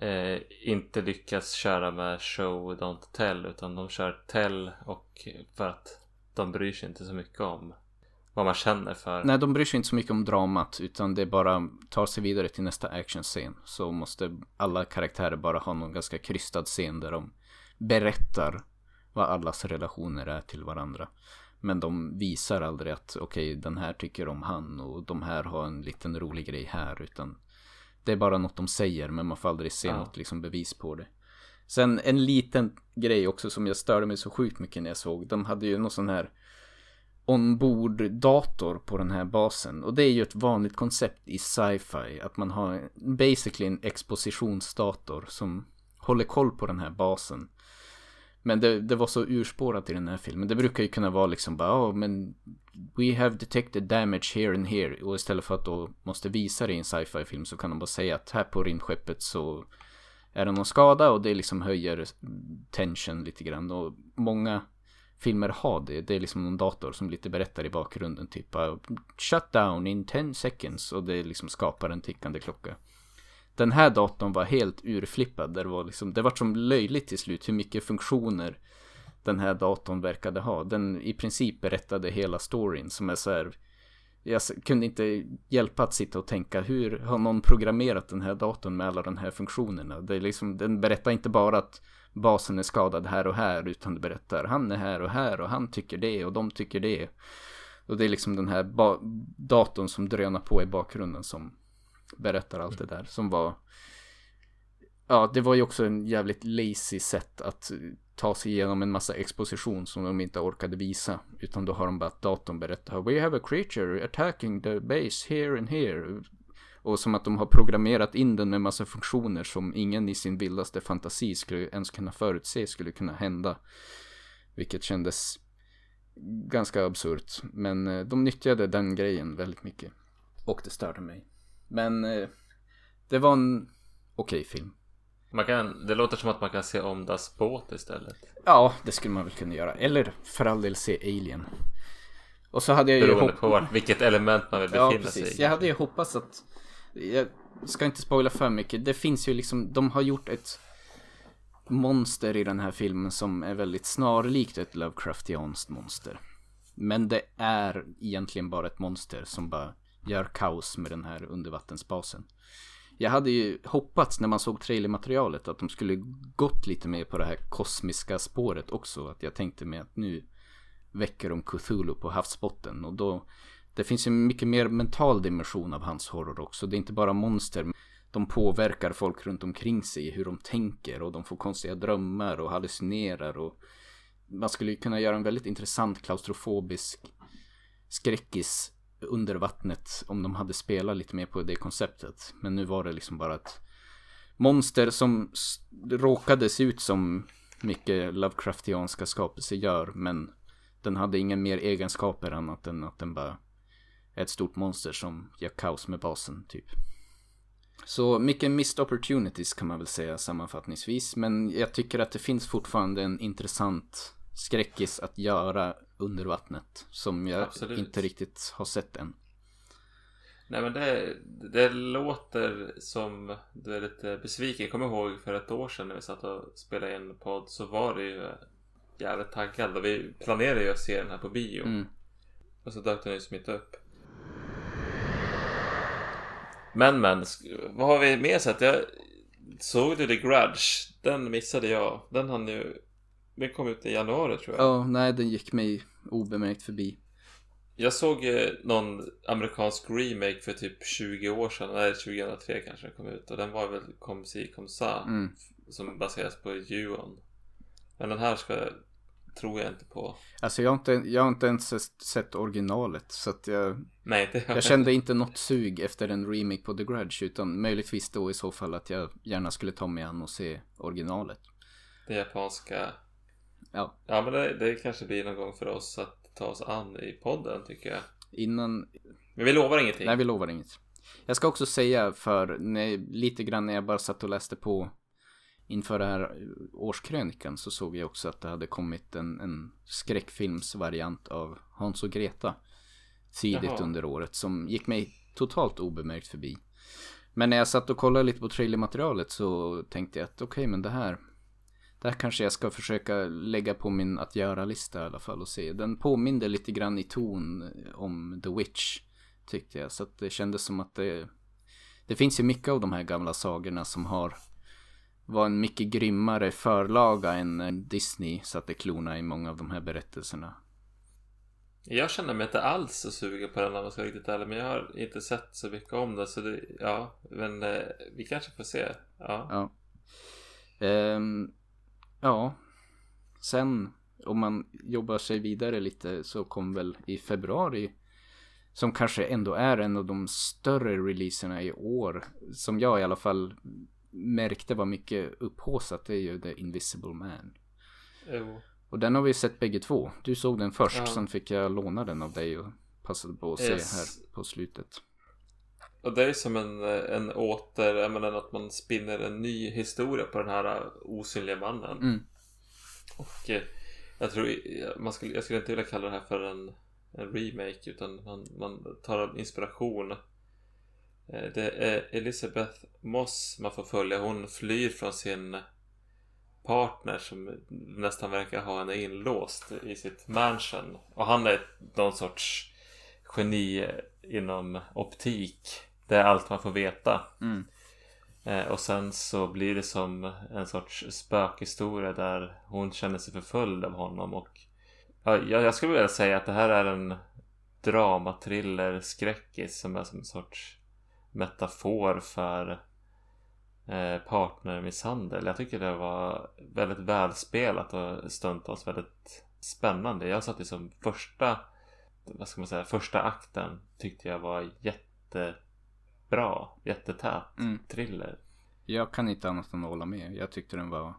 eh, inte lyckas köra med show don't tell utan de kör tell och för att de bryr sig inte så mycket om vad man känner för. Nej, de bryr sig inte så mycket om dramat utan det bara tar sig vidare till nästa actionscen. Så måste alla karaktärer bara ha någon ganska krystad scen där de berättar vad allas relationer är till varandra. Men de visar aldrig att okej, okay, den här tycker om han och de här har en liten rolig grej här. Utan det är bara något de säger men man får aldrig se ja. något liksom bevis på det. Sen en liten grej också som jag störde mig så sjukt mycket när jag såg. De hade ju någon sån här ombord-dator på den här basen. Och det är ju ett vanligt koncept i sci-fi. Att man har basically en expositionsdator som håller koll på den här basen. Men det, det var så urspårat i den här filmen. Det brukar ju kunna vara liksom bara, ja oh, men We have detected damage here and here. Och istället för att då måste visa det i en sci-fi film så kan de bara säga att här på rymdskeppet så är det någon skada och det liksom höjer tension lite grann. Och många filmer har det. Det är liksom någon dator som lite berättar i bakgrunden. Typ shut down in 10 seconds. Och det liksom skapar en tickande klocka. Den här datorn var helt urflippad. Det var, liksom, det var som löjligt till slut hur mycket funktioner den här datorn verkade ha. Den i princip berättade hela storyn som är så här. Jag kunde inte hjälpa att sitta och tänka hur har någon programmerat den här datorn med alla de här funktionerna. Det är liksom, den berättar inte bara att basen är skadad här och här utan det berättar han är här och här och han tycker det och de tycker det. Och det är liksom den här datorn som drönar på i bakgrunden som berättar allt det där som var Ja, det var ju också en jävligt lazy sätt att ta sig igenom en massa exposition som de inte orkade visa. Utan då har de bara att datorn berättar We have a creature attacking the base here and here. Och som att de har programmerat in den med massa funktioner som ingen i sin vildaste fantasi skulle ens kunna förutse skulle kunna hända. Vilket kändes ganska absurt. Men eh, de nyttjade den grejen väldigt mycket. Och det störde mig. Men eh, det var en okej okay film. Man kan, det låter som att man kan se om Das båt istället. Ja, det skulle man väl kunna göra. Eller för all del se Alien. Och så hade jag Beroende ju på vart, vilket element man vill befinna ja, precis. sig i. Jag hade ju hoppats att jag ska inte spoila för mycket. Det finns ju liksom, de har gjort ett monster i den här filmen som är väldigt snarlikt ett Lovecraftianskt monster. Men det är egentligen bara ett monster som bara gör kaos med den här undervattensbasen. Jag hade ju hoppats när man såg trailermaterialet att de skulle gått lite mer på det här kosmiska spåret också. Att jag tänkte mig att nu väcker de Cthulhu på havsbotten och då det finns ju mycket mer mental dimension av hans horror också. Det är inte bara monster. De påverkar folk runt omkring sig, hur de tänker och de får konstiga drömmar och hallucinerar och man skulle ju kunna göra en väldigt intressant klaustrofobisk skräckis under vattnet om de hade spelat lite mer på det konceptet. Men nu var det liksom bara ett monster som råkade se ut som mycket Lovecraftianska skapelser gör men den hade inga mer egenskaper annat än att den bara är ett stort monster som gör kaos med basen typ. Så mycket missed opportunities kan man väl säga sammanfattningsvis. Men jag tycker att det finns fortfarande en intressant skräckis att göra under vattnet. Som jag Absolut. inte riktigt har sett än. Nej men det, det låter som du är lite besviken. Jag kommer ihåg för ett år sedan när vi satt och spelade in podd så var det ju jävligt taggad och vi planerade ju att se den här på bio. Mm. Och så dök den ju inte upp. Men men, vad har vi mer sett? Jag såg du The Grudge? Den missade jag. Den hann ju... Den kom ut i januari tror jag. Ja, nej den gick mig obemärkt förbi. Jag såg eh, någon amerikansk remake för typ 20 år sedan. Nej, 2003 kanske den kom ut. Och den var väl Kom si kom sa. Mm. Som baseras på Juon. Men den här ska tror jag inte på. Alltså jag har inte, jag har inte ens sett originalet. Så att jag, Nej, inte jag kände inte något sug efter en remake på The Grudge. Utan möjligtvis då i så fall att jag gärna skulle ta mig an och se originalet. Det japanska. Ja. Ja men det, det kanske blir någon gång för oss att ta oss an i podden tycker jag. Innan. Men vi lovar ingenting. Nej vi lovar inget. Jag ska också säga för när, lite grann när jag bara satt och läste på inför det här årskrönikan så såg jag också att det hade kommit en, en skräckfilmsvariant av Hans och Greta. Tidigt Jaha. under året som gick mig totalt obemärkt förbi. Men när jag satt och kollade lite på trailermaterialet så tänkte jag att okej okay, men det här det här kanske jag ska försöka lägga på min att göra-lista i alla fall och se. Den påminde lite grann i ton om The Witch. Tyckte jag. Så att det kändes som att det... Det finns ju mycket av de här gamla sagorna som har var en mycket grymmare förlaga än Disney satte klorna i många av de här berättelserna. Jag känner mig inte alls så sugen på den om jag ska vara riktigt ärlig. Men jag har inte sett så mycket om det. Så det, ja, men eh, vi kanske får se. Ja. Ja. Um, ja. Sen om man jobbar sig vidare lite så kom väl i februari som kanske ändå är en av de större releaserna i år. Som jag i alla fall märkte var mycket upphåsat. Det är ju The Invisible Man. Jo. Och den har vi sett bägge två. Du såg den först, ja. sen fick jag låna den av dig och passade på att yes. se här på slutet. Och det är som en, en åter, jag menar att man spinner en ny historia på den här osynliga mannen. Mm. Och eh, jag tror, man skulle, jag skulle inte vilja kalla det här för en, en remake utan man, man tar inspiration. Eh, det är Elisabeth Moss man får följa. Hon flyr från sin partner som nästan verkar ha henne inlåst i sitt mansion. Och han är någon sorts geni inom optik. Det är allt man får veta. Mm. Eh, och sen så blir det som en sorts spökhistoria där hon känner sig förföljd av honom. Och ja, jag skulle vilja säga att det här är en drama, thriller, skräckis som är som en sorts metafor för Eh, partnermisshandel. Jag tycker det var väldigt välspelat och stundtals väldigt spännande. Jag satt som första, vad ska man säga, första akten tyckte jag var jättebra, jättetät mm. thriller. Jag kan inte annat än hålla med. Jag tyckte den var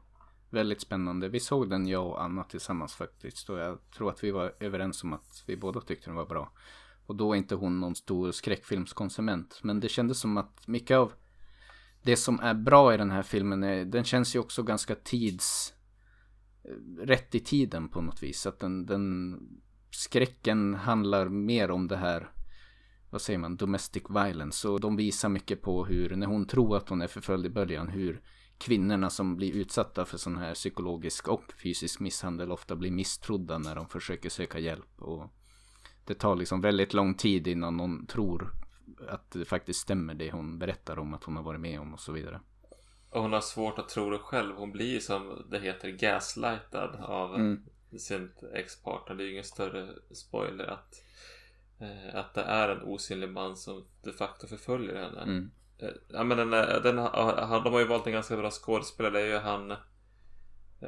väldigt spännande. Vi såg den jag och Anna tillsammans faktiskt och jag tror att vi var överens om att vi båda tyckte den var bra. Och då är inte hon någon stor skräckfilmskonsument. Men det kändes som att mycket av det som är bra i den här filmen är, den känns ju också ganska tids rätt i tiden på något vis. Att den, den skräcken handlar mer om det här vad säger man, domestic violence. Och de visar mycket på hur, när hon tror att hon är förföljd i början, hur kvinnorna som blir utsatta för sån här psykologisk och fysisk misshandel ofta blir misstrodda när de försöker söka hjälp. Och det tar liksom väldigt lång tid innan någon tror att det faktiskt stämmer det hon berättar om att hon har varit med om och så vidare. Och hon har svårt att tro det själv. Hon blir som det heter gaslightad av mm. sin ex-partner. Det är ju ingen större spoiler att, att det är en osynlig man som de facto förföljer henne. Mm. Eh, ja, men den, den, de har ju valt en ganska bra skådespelare. Det är ju han eh,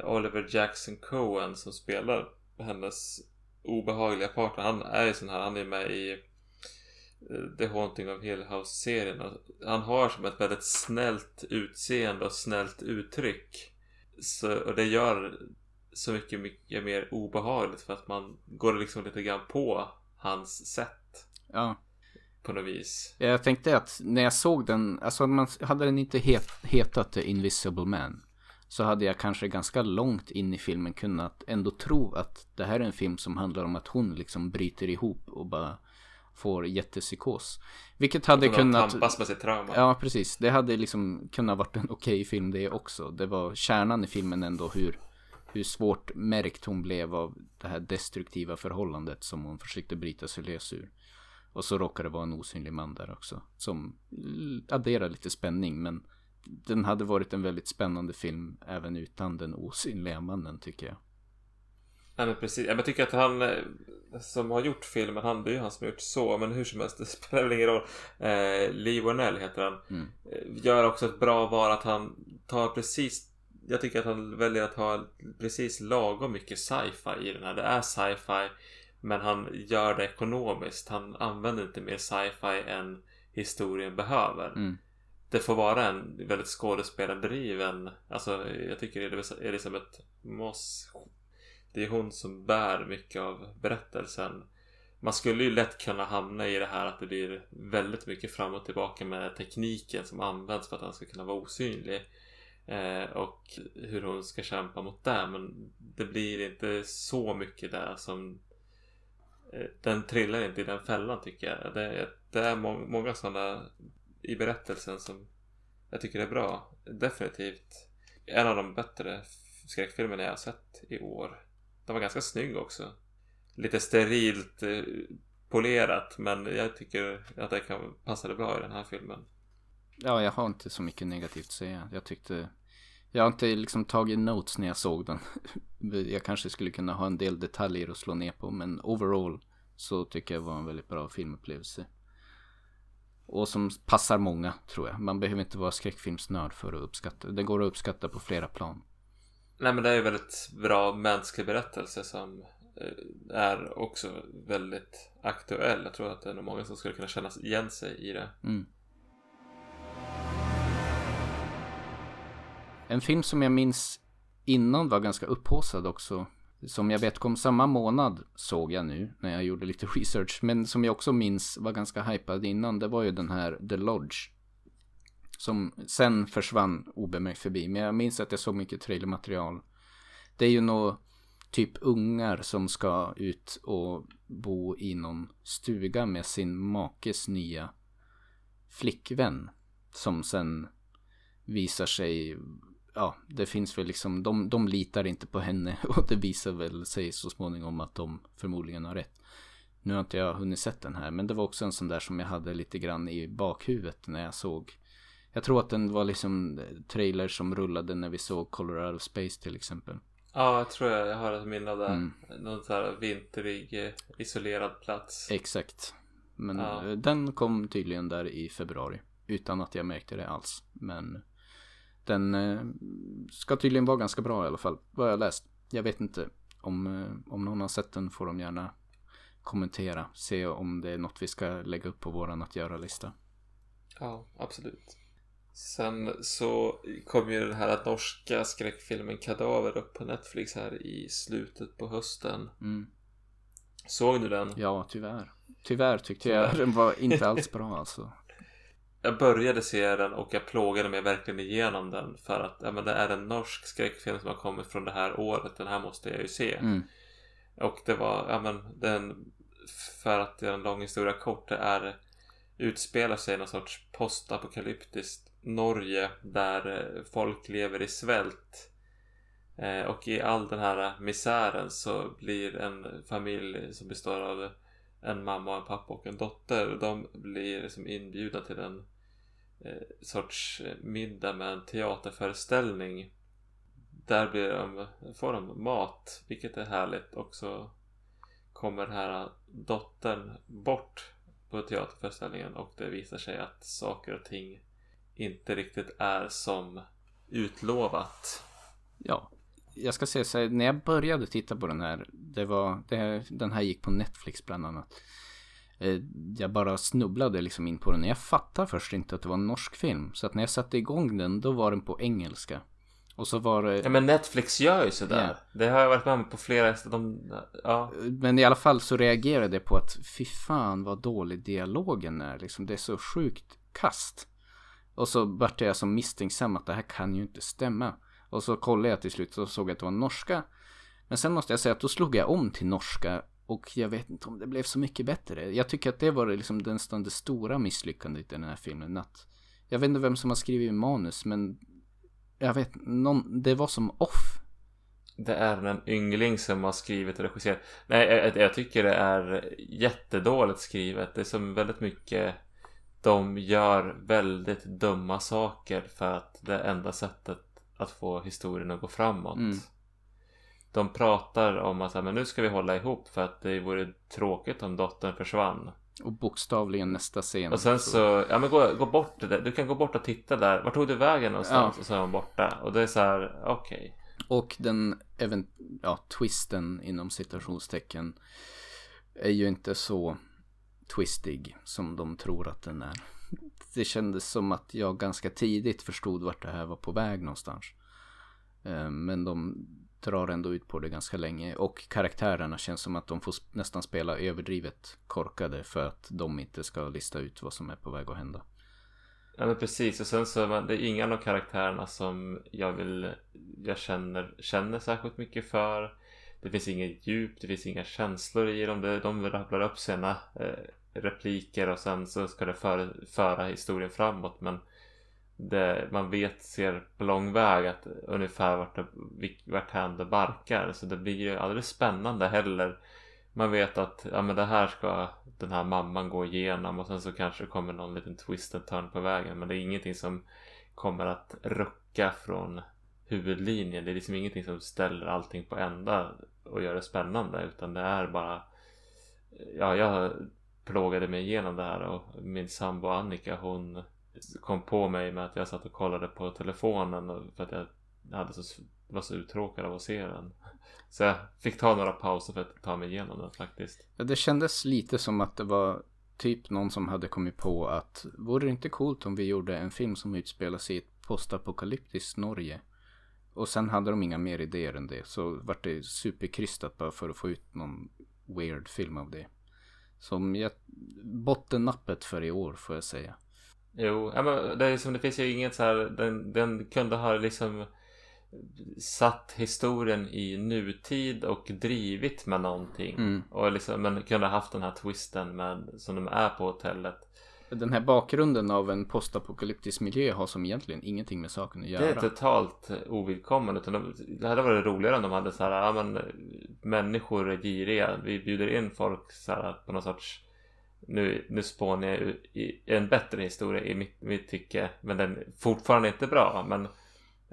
Oliver Jackson Cohen som spelar hennes obehagliga partner. Han är ju sån här, han är med i Eh, The Haunting of Hill House-serien. Han har som ett väldigt snällt utseende och snällt uttryck. Så, och det gör så mycket, mycket mer obehagligt för att man går liksom lite grann på hans sätt. Ja. På något vis. Jag tänkte att när jag såg den, alltså man, hade den inte het, hetat The Invisible Man så hade jag kanske ganska långt in i filmen kunnat ändå tro att det här är en film som handlar om att hon liksom bryter ihop och bara får jättepsykos. Vilket hade kunnat... Tampas med sitt trauma. Ja, precis. Det hade liksom kunnat varit en okej okay film det också. Det var kärnan i filmen ändå hur, hur svårt märkt hon blev av det här destruktiva förhållandet som hon försökte bryta sig lös ur. Och så råkade det vara en osynlig man där också. Som adderar lite spänning men den hade varit en väldigt spännande film även utan den osynliga mannen tycker jag. Ja men precis. Jag tycker att han eh, som har gjort filmen, han, det är ju han som har gjort så. Men hur som helst, det spelar väl ingen roll. Eh, Lee Wernell heter han. Mm. Eh, gör också ett bra val att han tar precis jag tycker att han väljer att ha precis lagom mycket sci-fi i den här. Det är sci-fi men han gör det ekonomiskt. Han använder inte mer sci-fi än historien behöver. Mm. Det får vara en väldigt skådespelardriven, alltså jag tycker Elisabeth Moss det är hon som bär mycket av berättelsen. Man skulle ju lätt kunna hamna i det här att det blir väldigt mycket fram och tillbaka med tekniken som används för att den ska kunna vara osynlig. Eh, och hur hon ska kämpa mot det. Men det blir inte så mycket där som eh, den trillar inte i den fällan tycker jag. Det, det är må många sådana i berättelsen som jag tycker är bra. Definitivt en av de bättre skräckfilmerna jag har sett i år. Den var ganska snygg också. Lite sterilt eh, polerat men jag tycker att det kan passa bra i den här filmen. Ja, jag har inte så mycket negativt att säga. Jag tyckte jag har inte liksom tagit notes när jag såg den. Jag kanske skulle kunna ha en del detaljer att slå ner på men overall så tycker jag det var en väldigt bra filmupplevelse. Och som passar många tror jag. Man behöver inte vara skräckfilmsnörd för att uppskatta. Det går att uppskatta på flera plan. Nej men det är ju väldigt bra mänsklig berättelse som eh, är också väldigt aktuell. Jag tror att det är nog många som skulle kunna känna igen sig i det. Mm. En film som jag minns innan var ganska upphåsad också. Som jag vet kom samma månad såg jag nu när jag gjorde lite research. Men som jag också minns var ganska hypad innan. Det var ju den här The Lodge. Som sen försvann obemärkt förbi. Men jag minns att jag såg mycket trailermaterial. Det är ju nog typ ungar som ska ut och bo i någon stuga med sin makes nya flickvän. Som sen visar sig ja, det finns väl liksom, de, de litar inte på henne och det visar väl sig så småningom att de förmodligen har rätt. Nu har inte jag hunnit sett den här, men det var också en sån där som jag hade lite grann i bakhuvudet när jag såg. Jag tror att den var liksom trailer som rullade när vi såg Colorado Space till exempel. Ja, jag tror jag, jag har ett minne av det. Mm. Någon sån här vinterig, eh, isolerad plats. Exakt. Men ja. Eh, den kom tydligen där i februari. Utan att jag märkte det alls. Men den eh, ska tydligen vara ganska bra i alla fall. Vad jag läst. Jag vet inte. Om, eh, om någon har sett den får de gärna kommentera. Se om det är något vi ska lägga upp på våran att göra-lista. Ja, absolut. Sen så kom ju den här norska skräckfilmen Kadaver upp på Netflix här i slutet på hösten. Mm. Såg du den? Ja, tyvärr. Tyvärr tyckte jag den var inte alls bra alltså jag började se den och jag plågade mig verkligen igenom den för att ja, men det är en norsk skräckfilm som har kommit från det här året. Den här måste jag ju se. Mm. Och det var, ja men den för att göra en lång historia kort, det är utspelar sig i någon sorts postapokalyptiskt Norge där eh, folk lever i svält. Eh, och i all den här misären så blir en familj som består av en mamma, en pappa och en dotter. De blir liksom inbjudna till en Eh, sorts eh, middag med en teaterföreställning. Där blir de, får de mat, vilket är härligt. Och så kommer den här dottern bort på teaterföreställningen och det visar sig att saker och ting inte riktigt är som utlovat. Ja, jag ska säga så här, när jag började titta på den här, det var, det här, den här gick på Netflix bland annat. Eh, jag bara snubblade liksom in på den. Jag fattade först inte att det var en norsk film. Så att när jag satte igång den, då var den på engelska. Och så var det... Ja men Netflix gör ju sådär. Yeah. Det har jag varit med på flera... De, ja. Men i alla fall så reagerade jag på att fy fan vad dålig dialogen är. Liksom, det är så sjukt kast. Och så vart jag som misstänksam att det här kan ju inte stämma. Och så kollade jag till slut och såg att det var norska. Men sen måste jag säga att då slog jag om till norska och jag vet inte om det blev så mycket bättre. Jag tycker att det var liksom nästan det stora misslyckandet i den här filmen. Att jag vet inte vem som har skrivit manus men jag vet, någon, det var som off. Det är en yngling som har skrivit och regisserat. Nej, jag, jag tycker det är jättedåligt skrivet. Det är som väldigt mycket de gör väldigt dumma saker för att det enda sättet att få historien att gå framåt. Mm. De pratar om att men nu ska vi hålla ihop för att det vore tråkigt om dottern försvann. Och bokstavligen nästa scen. Och sen så, ja men gå, gå bort det där. Du kan gå bort och titta där. Vart tog du vägen någonstans? Ja. Och så är hon borta. Och det är så här, okej. Okay. Och den, även, ja, twisten inom citationstecken är ju inte så twistig som de tror att den är. Det kändes som att jag ganska tidigt förstod vart det här var på väg någonstans. Eh, men de drar ändå ut på det ganska länge. Och karaktärerna känns som att de får nästan spela överdrivet korkade för att de inte ska lista ut vad som är på väg att hända. Ja men precis. Och sen så är det är inga av karaktärerna som jag vill Jag känner, känner särskilt mycket för. Det finns inget djup, det finns inga känslor i dem. De, de rabblar upp sina eh, repliker och sen så ska det för, föra historien framåt. Men det, man vet, ser på lång väg att ungefär vart, det, vart hän det barkar. Så det blir ju aldrig spännande heller. Man vet att ja, men det här ska den här mamman gå igenom och sen så kanske det kommer någon liten twist and turn på vägen. Men det är ingenting som kommer att rucka från huvudlinjen. Det är liksom ingenting som ställer allting på ända och gör det spännande utan det är bara Ja, jag plågade mig igenom det här och min sambo Annika hon kom på mig med att jag satt och kollade på telefonen för att jag hade så, var så uttråkad av att se den. Så jag fick ta några pauser för att ta mig igenom den faktiskt. Ja, Det kändes lite som att det var typ någon som hade kommit på att vore det inte coolt om vi gjorde en film som utspelar sig i ett postapokalyptiskt Norge? Och sen hade de inga mer idéer än det. Så vart det superkrystat bara för att få ut någon weird film av det. Som jag, bottennappet för i år får jag säga. Jo, ja, men det, är som, det finns ju inget så här, den, den kunde ha liksom satt historien i nutid och drivit med någonting. Mm. Och liksom, men kunde ha haft den här twisten med, som de är på hotellet. Den här bakgrunden av en postapokalyptisk miljö har som egentligen ingenting med saken att göra. Det är totalt ovidkommande. Utan de, det hade varit roligare om de hade så här, ja men människor är giriga. Vi bjuder in folk så här på någon sorts nu, nu spånar jag i en bättre historia i mitt, mitt tycke. Men den är fortfarande inte bra. Men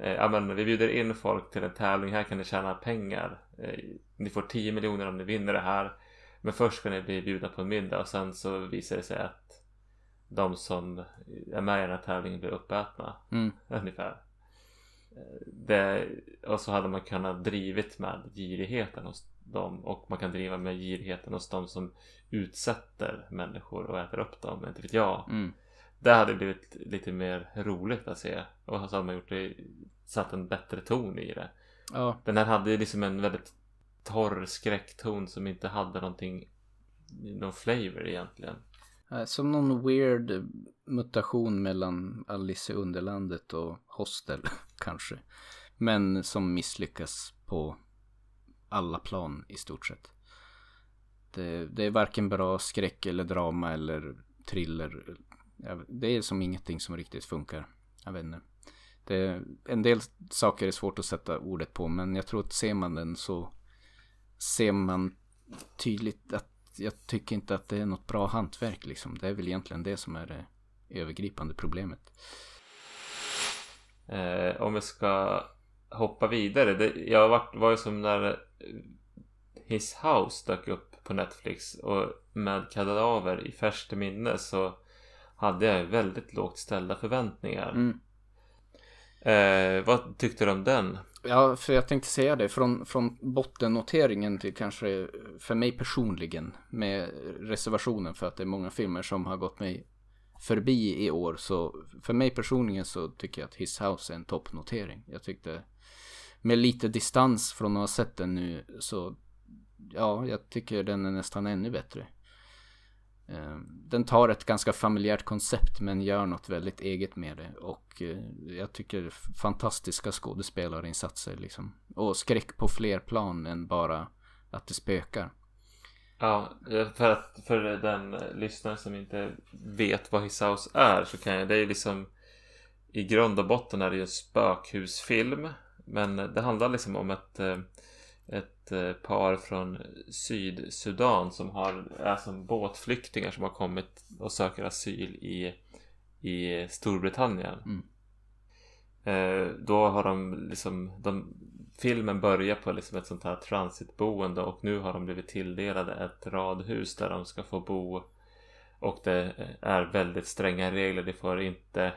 Eh, ja men vi bjuder in folk till en tävling, här kan ni tjäna pengar. Eh, ni får 10 miljoner om ni vinner det här. Men först ska ni bli bjudna på en middag och sen så visar det sig att de som är med i den här tävlingen blir uppätna. Mm. Ungefär. Eh, det, och så hade man kunnat drivit med girigheten hos dem och man kan driva med girigheten hos dem som utsätter människor och äter upp dem, inte vet jag. Mm. Det hade blivit lite mer roligt att se. Och så hade man gjort det, satt en bättre ton i det. Ja. Den här hade ju liksom en väldigt torr skräckton som inte hade någonting, någon flavor egentligen. Som någon weird mutation mellan Alice i Underlandet och Hostel kanske. Men som misslyckas på alla plan i stort sett. Det, eh, det är varken bra skräck eller drama eller thriller det är som ingenting som riktigt funkar. Jag vet inte. Det, en del saker är svårt att sätta ordet på men jag tror att ser man den så ser man tydligt att jag tycker inte att det är något bra hantverk liksom. Det är väl egentligen det som är det övergripande problemet. Eh, om vi ska hoppa vidare. Det, jag var, var ju som när His House dök upp på Netflix och med kadaver i färskt minne så hade jag väldigt lågt ställda förväntningar. Mm. Eh, vad tyckte du om den? Ja, för jag tänkte säga det. Från, från bottennoteringen till kanske för mig personligen med reservationen för att det är många filmer som har gått mig förbi i år. Så för mig personligen så tycker jag att His House är en toppnotering. Jag tyckte med lite distans från att ha sett den nu så ja, jag tycker den är nästan ännu bättre. Eh, den tar ett ganska familjärt koncept men gör något väldigt eget med det. Och eh, jag tycker fantastiska skådespelarinsatser liksom. Och skräck på fler plan än bara att det spökar. Ja, eh, för att för den lyssnare som inte vet vad His House är så kan jag, det är liksom i grund och botten är det ju en spökhusfilm. Men det handlar liksom om ett eh, ett eh, par från Sydsudan som har, är som båtflyktingar som har kommit och söker asyl i, i Storbritannien. Mm. Eh, då har de liksom, de, filmen börjar på liksom ett sånt här transitboende och nu har de blivit tilldelade ett radhus där de ska få bo. Och det är väldigt stränga regler. Det får inte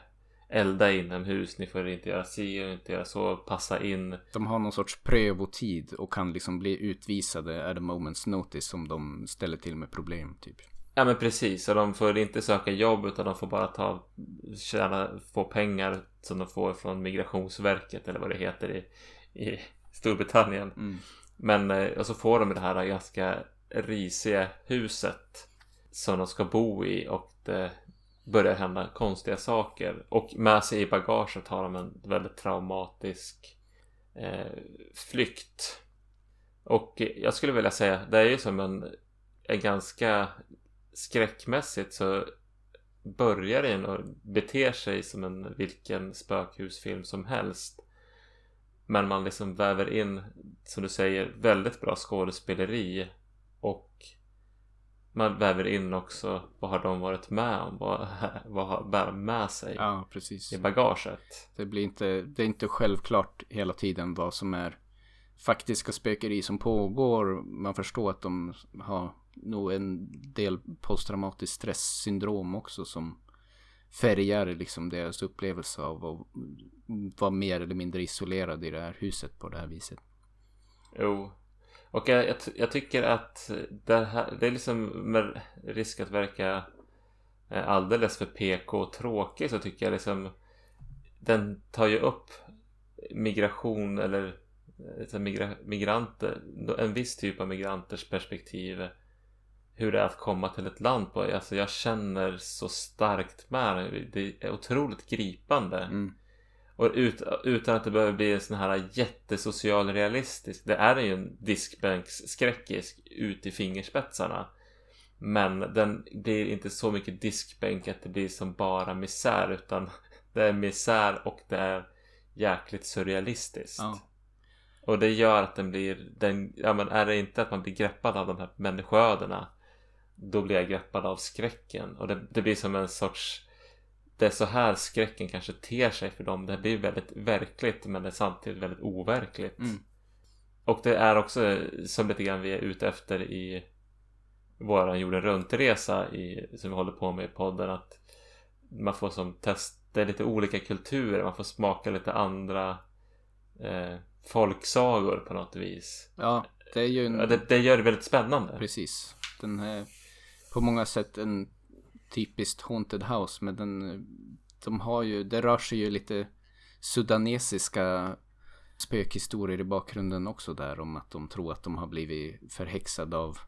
elda inomhus, ni får inte göra si och inte göra så, passa in. De har någon sorts prövotid och kan liksom bli utvisade at a moment's notice om de ställer till med problem typ. Ja men precis, och de får inte söka jobb utan de får bara ta, tjäna, få pengar som de får från Migrationsverket eller vad det heter i, i Storbritannien. Mm. Men, eh, och så får de det här ganska risiga huset som de ska bo i och det börjar hända konstiga saker. Och med sig i bagaget har de en väldigt traumatisk eh, flykt. Och jag skulle vilja säga, det är ju som en, en ganska skräckmässigt så börjar den och beter sig som en vilken spökhusfilm som helst. Men man liksom väver in, som du säger, väldigt bra skådespeleri. Och man väver in också vad har de varit med om? Vad, vad har bär med sig Ja, i bagaget? Det blir inte, det är inte självklart hela tiden vad som är faktiska spökeri som pågår. Man förstår att de har nog en del posttraumatiskt stresssyndrom också som färgar liksom deras upplevelse av att vara mer eller mindre isolerad i det här huset på det här viset. Jo. Och jag, jag, jag tycker att det, här, det är liksom med risk att verka eh, alldeles för PK och tråkig så tycker jag liksom den tar ju upp migration eller eh, liksom migra, migranter, en viss typ av migranters perspektiv hur det är att komma till ett land på. Alltså jag känner så starkt med det. Det är otroligt gripande. Mm. Och ut, utan att det behöver bli en sån här jättesocial realistisk. Det är ju en diskbänksskräckisk ut i fingerspetsarna. Men den blir inte så mycket diskbänk att det blir som bara misär. Utan det är misär och det är jäkligt surrealistiskt. Ja. Och det gör att den blir, den, ja men är det inte att man blir greppad av de här människoödena Då blir jag greppad av skräcken och det, det blir som en sorts Det är så här skräcken kanske ter sig för dem Det blir väldigt verkligt men det är samtidigt väldigt overkligt Mm. Och det är också som lite grann vi är ute efter i Våran jorden runt-resa i, som vi håller på med i podden att Man får som test, det är lite olika kulturer, man får smaka lite andra eh, folksagor på något vis. Ja, det är ju en... Det, det gör det väldigt spännande. Precis. Den är på många sätt en typiskt haunted house. Men den, de har ju, det rör sig ju lite sudanesiska spökhistorier i bakgrunden också där. Om att de tror att de har blivit förhäxade av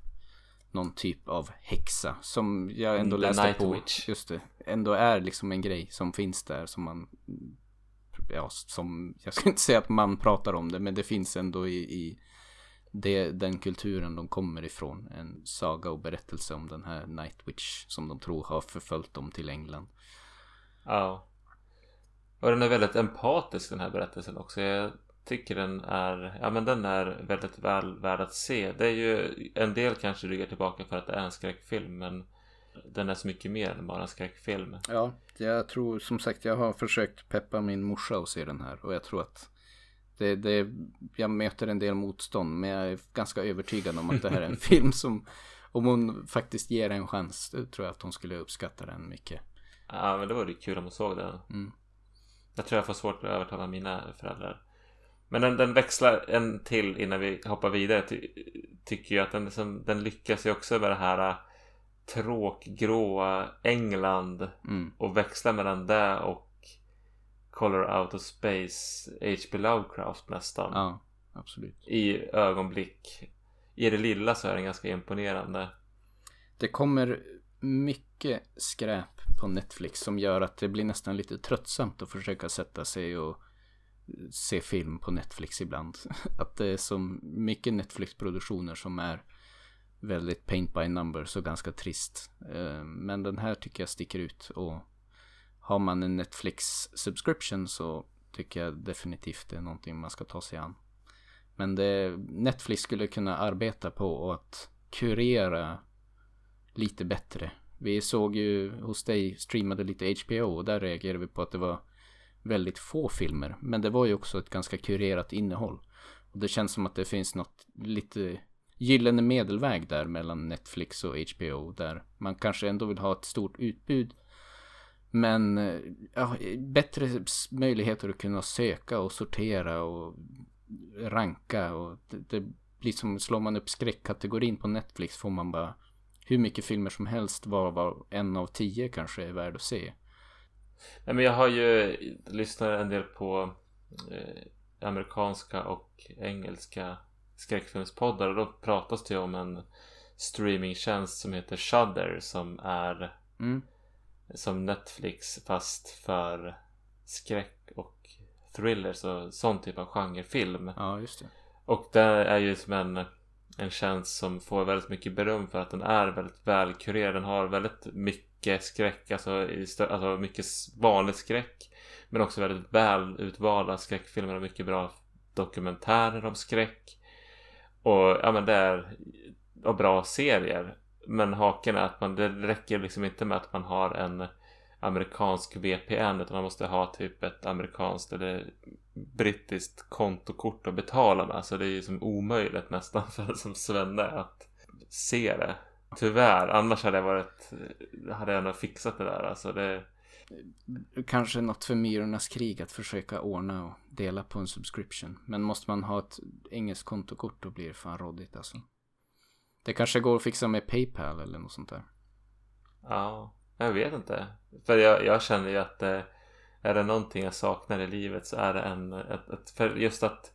någon typ av häxa. Som jag ändå The läste Night på. Witch. Just det. Ändå är liksom en grej som finns där som man ja, som, jag ska inte säga att man pratar om det, men det finns ändå i, i det, den kulturen de kommer ifrån. En saga och berättelse om den här Night Witch som de tror har förföljt dem till England. Ja. Och den är väldigt empatisk den här berättelsen också. Jag tycker den är, ja men den är väldigt väl värd att se. Det är ju, en del kanske ryggar tillbaka för att det är en skräckfilm, men den är så mycket mer än bara en skräckfilm. Ja, jag tror som sagt jag har försökt peppa min morsa att se den här och jag tror att det, det, jag möter en del motstånd men jag är ganska övertygad om att det här är en film som om hon faktiskt ger en chans tror jag att hon skulle uppskatta den mycket. Ja men det var ju kul om hon såg den. Mm. Jag tror jag får svårt att övertala mina föräldrar. Men den, den växlar en till innan vi hoppar vidare. Ty, tycker jag att den, liksom, den lyckas ju också med det här äh, tråkgråa England. Mm. Och växla mellan det och Color Out of Space H.P. Lovecraft nästan. Ja, absolut. I ögonblick. I det lilla så är den ganska imponerande. Det kommer mycket skräp på Netflix som gör att det blir nästan lite tröttsamt att försöka sätta sig och se film på Netflix ibland. Att det är så mycket Netflix-produktioner som är väldigt paint by numbers och ganska trist. Eh, Men den här tycker jag sticker ut och har man en Netflix subscription så tycker jag definitivt det är någonting man ska ta sig an. Men det, Netflix skulle kunna arbeta på att kurera lite bättre. Vi såg ju hos dig streamade lite HBO och där reagerade vi på att det var väldigt få filmer. Men det var ju också ett ganska kurerat innehåll. Och det känns som att det finns något lite gyllene medelväg där mellan Netflix och HBO. Där man kanske ändå vill ha ett stort utbud. Men eh, ja, bättre möjligheter att kunna söka och sortera och ranka. Och det, det blir som, slår man upp skräckkategorin på Netflix får man bara hur mycket filmer som helst var, var en av tio kanske är värd att se. Nej, men jag har ju lyssnat en del på eh, amerikanska och engelska skräckfilmspoddar och då pratas det om en streamingtjänst som heter Shudder som är Mm. Som Netflix fast för skräck och thrillers och sån typ av genrefilm. Ja, just det. Och det är ju som en, en tjänst som får väldigt mycket beröm för att den är väldigt välkurerad. Den har väldigt mycket skräck, alltså, i alltså mycket vanlig skräck. Men också väldigt väl utvalda skräckfilmer och mycket bra dokumentärer om skräck. Och ja men det är och bra serier. Men haken är att man, det räcker liksom inte med att man har en amerikansk VPN utan man måste ha typ ett amerikanskt eller brittiskt kontokort att betala med. Så det är ju som omöjligt nästan för som svenne att se det. Tyvärr, annars hade jag varit, hade jag nog fixat det där. Alltså det, Kanske något för Myrornas krig att försöka ordna och dela på en subscription. Men måste man ha ett engelskt kontokort då blir det fan råddigt alltså. Det kanske går att fixa med Paypal eller något sånt där. ja, jag vet inte. För jag, jag känner ju att eh, är det någonting jag saknar i livet så är det en, ett, ett, för just att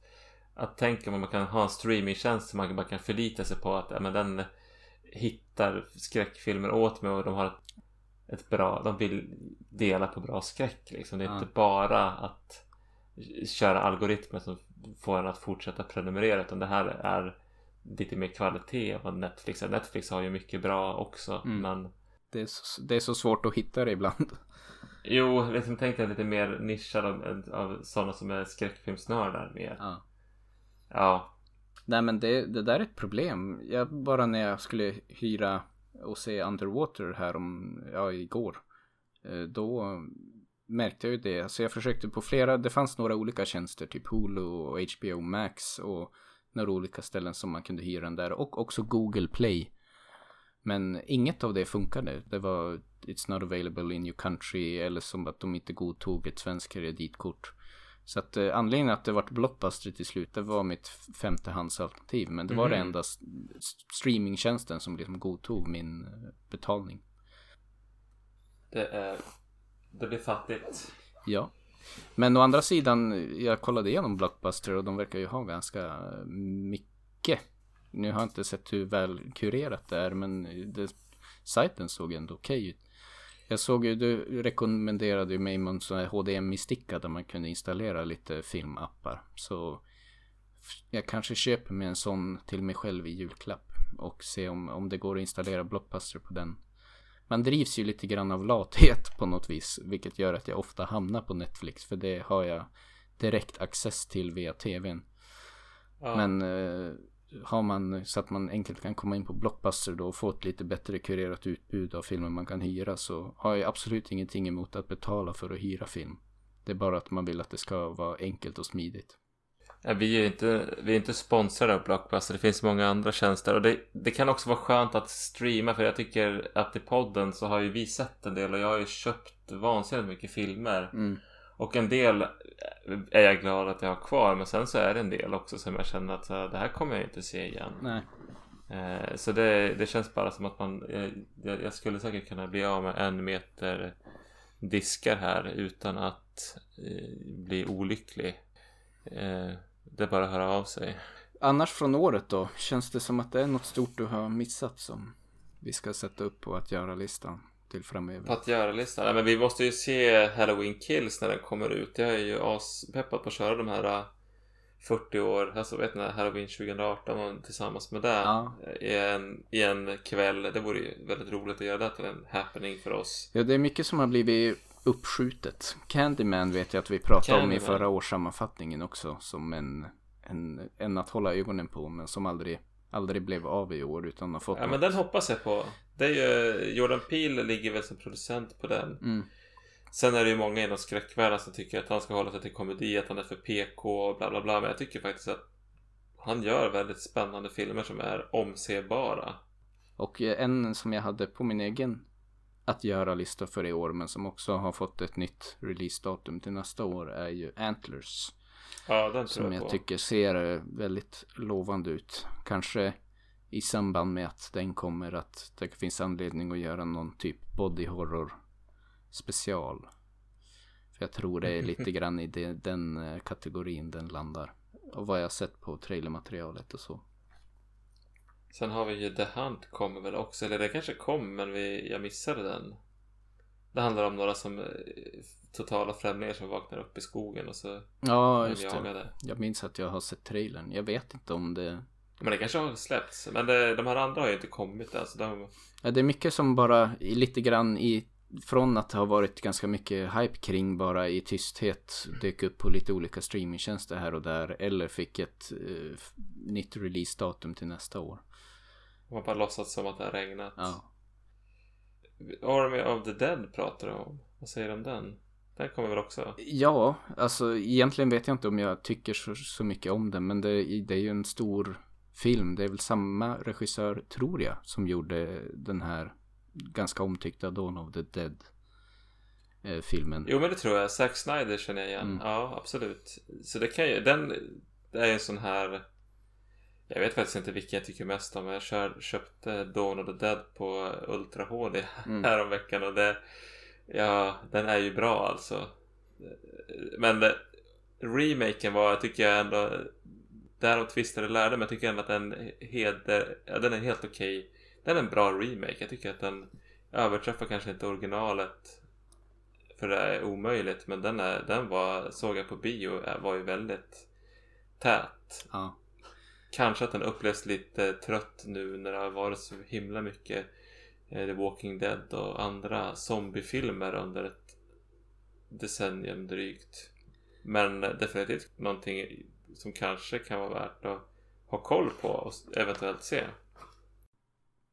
att tänka om man kan ha en streamingtjänst som man, man kan förlita sig på att ja, men den hittar skräckfilmer åt mig och de har ett, ett bra, de vill dela på bra skräck liksom. Det är Ja. inte bara att köra algoritmer som får en att fortsätta prenumerera utan det här är lite mer kvalitet än vad Netflix är. Netflix har ju mycket bra också Mm. men Det är, så, det är så svårt att hitta det ibland. Jo, liksom tänkte jag lite mer nischad av, av sådana som är skräckfilmsnördar mer. Ja. Ja. Nej men det, det där är ett problem. Jag, bara när jag skulle hyra och se Underwater här om, ja igår. eh, Då märkte jag ju det. Alltså jag försökte på flera, det fanns några olika tjänster. Typ Hulu och HBO Max och några olika ställen som man kunde hyra den där. Och också Google Play. Men inget av det funkade. Det var It's not available in your country eller som att de inte godtog ett svenskt kreditkort. Så att eh, anledningen att det vart Blockbuster till slut, det var mitt femtehandsalternativ. Men det var det Mhm. enda streamingtjänsten som liksom godtog min eh, betalning. Det är... Det blir fattigt. Ja. Men å andra sidan, jag kollade igenom Blockbuster och de verkar ju ha ganska eh, mycket. Nu har jag inte sett hur väl kurerat det är, men det, sajten såg ändå okej ut. Jag såg ju, du rekommenderade ju mig någon sån här HDMI-sticka där man kunde installera lite filmappar. Så jag kanske köper mig en sån till mig själv i julklapp och se om, om det går att installera Blockbuster på den. Man drivs ju lite grann av lathet på något vis, vilket gör att jag ofta hamnar på Netflix, för det har jag direkt access till via tvn. Ja. Men eh, har man så att man enkelt kan komma in på Blockbuster då och få ett lite bättre kurerat utbud av filmer man kan hyra så har jag absolut ingenting emot att betala för att hyra film. Det är bara att man vill att det ska vara enkelt och smidigt. Ja, vi är ju inte, vi är inte sponsrade av Blockbuster. Det finns många andra tjänster. Och det, det kan också vara skönt att streama. För jag tycker att i podden så har ju vi sett en del. Och jag har ju köpt vansinnigt mycket filmer. Mm. Och en del är jag glad att jag har kvar. Men sen så är det en del också som jag känner att det här kommer jag inte se igen. Nej. Eh, Så det, det känns bara som att man eh, jag, jag skulle säkert kunna bli av med en meter diskar här utan att eh, bli olycklig. Det är bara att höra av sig. Annars från året då? Känns det som att det är något stort du har missat som vi ska sätta upp på att göra-listan till framöver? På att göra-listan? Nej, men vi måste ju se Halloween Kills när den kommer ut. Jag är ju aspeppad på att köra de här eh, 40 år, alltså vet ni, Halloween 2018 och tillsammans med det Ja. i, en, i en kväll. Det vore ju väldigt roligt att göra det till en happening för oss. Ja, det är mycket som har blivit uppskjutet. Candyman vet jag att vi pratade om i Candyman. förra årssammanfattningen också. Som en, en, en att hålla ögonen på, men som aldrig, aldrig blev av i år utan har fått Ja men den hoppas jag på. Det är ju, Jordan Peele ligger väl som producent på den. Mm. Sen är det ju många inom skräckvärlden som tycker att han ska hålla sig till komedi, att han är för PK och bla bla bla. Men jag tycker faktiskt att han gör väldigt spännande filmer som är omsebara. Och eh, en som jag hade på min egen att göra-lista för i år, men som också har fått ett nytt releasedatum till nästa år, är ju Antlers. Ja, den Som jag, jag tycker ser väldigt lovande ut. Kanske i samband med att den kommer att det finns anledning att göra någon typ body horror special. För jag tror det är lite grann i det, den eh, kategorin den landar. Och vad jag sett på trailermaterialet och så. Sen har vi ju The Hunt kommer väl också. Eller det kanske kom men vi, jag missade den. Det handlar om några som eh, totala främlingar som vaknar upp i skogen och så Ja, just de det. jagade. Jag minns att jag har sett trailern. Jag vet inte om det... Men det kanske har släppts. Men det, de här andra har ju inte kommit än. Så de, Ja, det är mycket som bara lite grann i... Från att det har varit ganska mycket hype kring bara i tysthet dök upp på lite olika streamingtjänster här och där eller fick ett eh, nytt releasedatum till nästa år. Man bara låtsats som att det har regnat. Ja. Army of the Dead pratar de om. Vad säger du om den? Den kommer väl också? Ja, alltså egentligen vet jag inte om jag tycker så, så mycket om den men det, det är ju en stor film. Det är väl samma regissör, tror jag, som gjorde den här ganska omtyckta Dawn of the Dead eh, filmen. Jo men det tror jag. Zack Snyder känner jag igen. Mm. Ja absolut. Så det kan ju, den det är en sån här Jag vet faktiskt inte vilken jag tycker mest om. Jag kör, köpte Dawn of the Dead på Ultra HD Mm. häromveckan och det Ja, den är ju bra alltså. Men det, remaken var, tycker jag ändå Där de tvistade lärde men jag tycker ändå att den heder, ja, den är helt okej. Den är en bra remake. Jag tycker att den överträffar kanske inte originalet för det är omöjligt men den, är, den var, såg jag på bio var ju väldigt tät. Ja. Kanske att den upplevs lite trött nu när det har varit så himla mycket eh, The Walking Dead och andra zombiefilmer under ett decennium drygt. Men definitivt någonting som kanske kan vara värt att ha koll på och eventuellt se.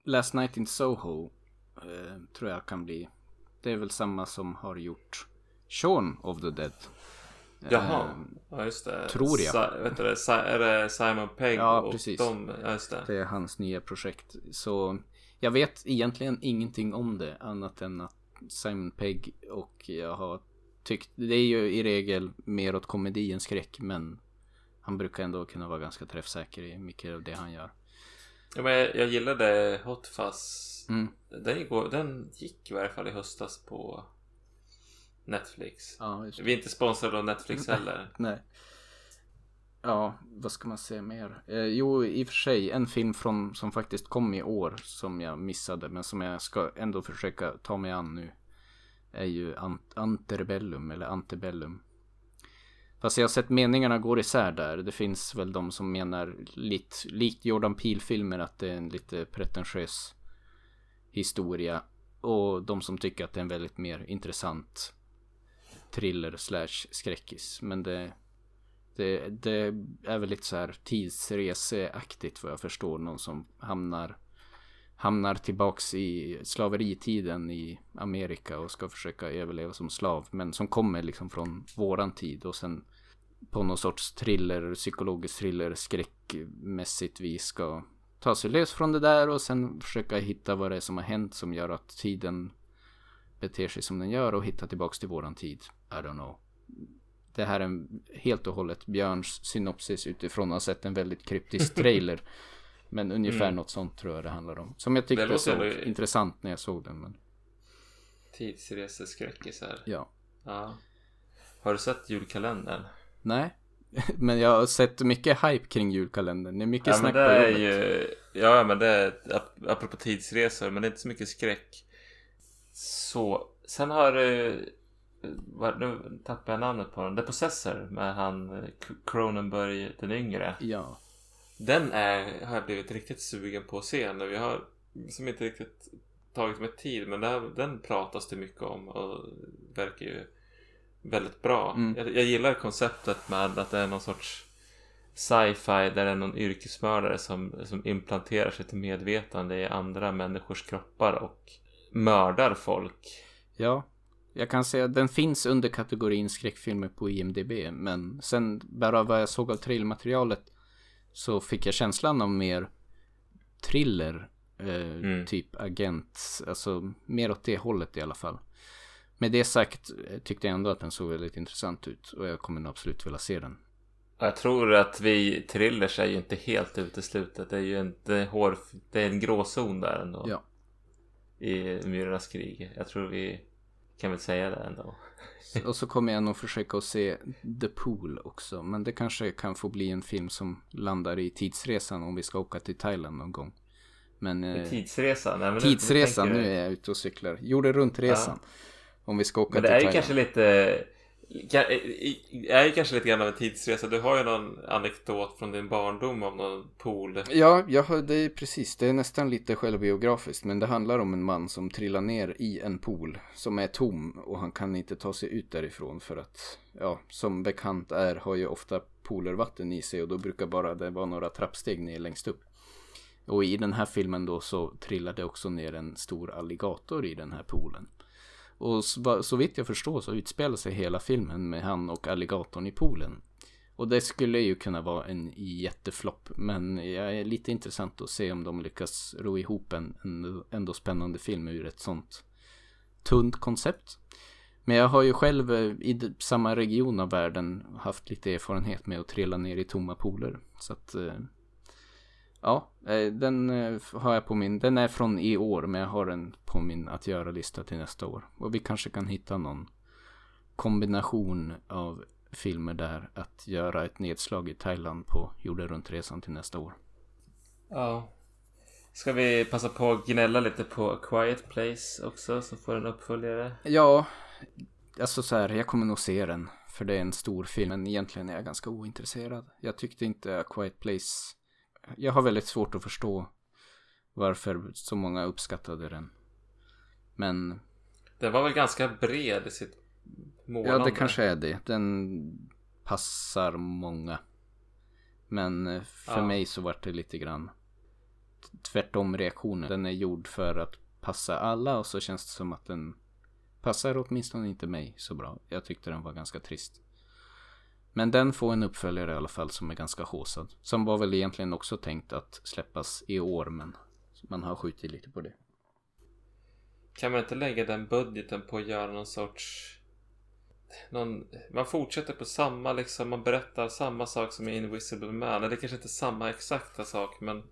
Last Night in Soho eh, tror jag kan bli. Det är väl samma som har gjort Shaun of the Dead. Jaha, Eh, ja just det. tror jag. Sa, vet du, är det Simon Pegg Ja, och precis. de? Ja, just det. Det är hans nya projekt. Så jag vet egentligen ingenting om det annat än att Simon Pegg och jag har tyckt, det är ju i regel mer åt komedi än skräck men han brukar ändå kunna vara ganska träffsäker i mycket av det han gör. Ja, men jag, jag gillade Hot Fuzz. Mm. Den, gick, den gick i varje fall i höstas på Netflix. Ja. Vi är inte sponsrade av Netflix heller. Nej. Ja, vad ska man säga mer? Eh, jo, i och för sig en film från, som faktiskt kom i år som jag missade men som jag ska ändå försöka ta mig an nu. Är ju Ant- Antebellum eller Antebellum. Fast jag har sett meningarna går isär där. Det finns väl de som menar likt, likt Jordan Peele-filmer att det är en lite pretentiös historia. Och de som tycker att det är en väldigt mer intressant thriller slash skräckis. Men det, det, det är väl lite så här tidsreseaktigt vad jag förstår. Någon som hamnar, hamnar tillbaks i slaveritiden i Amerika och ska försöka överleva som slav. Men som kommer liksom från våran tid och sen på någon sorts thriller, psykologisk thriller, skräckmässigt vis ska ta sig lös från det där och sen försöka hitta vad det är som har hänt som gör att tiden beter sig som den gör och hitta tillbaks till våran tid. I don't know. Det här är en, helt och hållet Björns synopsis utifrån att ha sett en väldigt kryptisk trailer. Men ungefär Mm. något sånt tror jag det handlar om. Som jag tyckte låter såg ändå- intressant när jag såg den. Men Tidsreseskräckisar. ja. Ja. Har du sett julkalendern? Nej. Men jag har sett mycket hype kring julkalendern. Det är mycket Ja snack men på jobbet. ju Ja men det är ap- apropå tidsresor men det är inte så mycket skräck Så Sen har du vad- Nu tappar jag namnet på den The Possessor med han eh, Cronenberg den yngre Ja. Den är, har jag blivit riktigt sugen på att se nu Jag har som inte riktigt tagit mig tid men det här, den pratas det mycket om och verkar ju väldigt bra. Mm. Jag, jag gillar konceptet med att det är någon sorts sci-fi där det är någon yrkesmördare som, som implanterar sitt medvetande i andra människors kroppar och mördar folk. Ja. Jag kan säga att den finns under kategorin skräckfilmer på IMDB. Men sen bara vad jag såg av trailermaterialet så fick jag känslan av mer thriller. Eh, Mm. Typ agent. Alltså mer åt det hållet i alla fall. Med det sagt eh, tyckte jag ändå att den såg väldigt intressant ut. Och jag kommer nog absolut vilja se den. Jag tror att vi thrillers är ju inte helt uteslutet. Det är ju en, det är hår, det är en gråzon där ändå. Ja. I Myrornas krig. Jag tror vi kan väl säga det ändå. Och så kommer jag nog försöka att se The Pool också. Men det kanske kan få bli en film som landar i tidsresan om vi ska åka till Thailand någon gång. Men eh, Tidsresan? Nej, men nu- tidsresan, nu du- är jag ute och cyklar. Jorden runt resan. Om vi ska åka Men det till är ju Thailand. kanske lite Eh, är ju kanske lite grann av en tidsresa. Du har ju någon anekdot från din barndom om någon pool. Ja, jag har, det är precis. Det är nästan lite självbiografiskt. Men det handlar om en man som trillar ner i en pool som är tom och han kan inte ta sig ut därifrån för att, ja, som bekant är har ju ofta pooler vatten i sig och då brukar bara det vara några trappsteg ner längst upp. Och i den här filmen då så trillar det också ner en stor alligator i den här poolen. Och så, så vitt jag förstår så utspelar sig hela filmen med han och alligatorn i poolen. Och det skulle ju kunna vara en jätteflopp. Men jag är lite intressant att se om de lyckas ro ihop en, en ändå spännande film ur ett sånt tunt koncept. Men jag har ju själv eh, i samma region av världen haft lite erfarenhet med att trilla ner i tomma pooler. Så att eh, ja, eh, den eh, har jag på min, den är från i år men jag har den på min att göra-lista till nästa år. Och vi kanske kan hitta någon kombination av filmer där att göra ett nedslag i Thailand på jorden runt-resan till nästa år. Ja. Ska vi passa på att gnälla lite på A Quiet Place också som får en uppföljare? Ja, alltså så här, jag kommer nog se den. För det är en stor film, men egentligen är jag ganska ointresserad. Jag tyckte inte A Quiet Place... Jag har väldigt svårt att förstå varför så många uppskattade den. Men Den var väl ganska bred i sitt målande? ja, det kanske är det. Den passar många. Men eh, för Ja. mig så vart det lite grann tvärtom reaktionen. Den är gjord för att passa alla och så känns det som att den passar åtminstone inte mig så bra. Jag tyckte den var ganska trist. Men den får en uppföljare i alla fall som är ganska håsad. Som var väl egentligen också tänkt att släppas i år men man har skjutit lite på det. Kan man inte lägga den budgeten på att göra någon sorts... Någon... Man fortsätter på samma liksom, man berättar samma sak som i Invisible Man. Eller kanske inte samma exakta sak men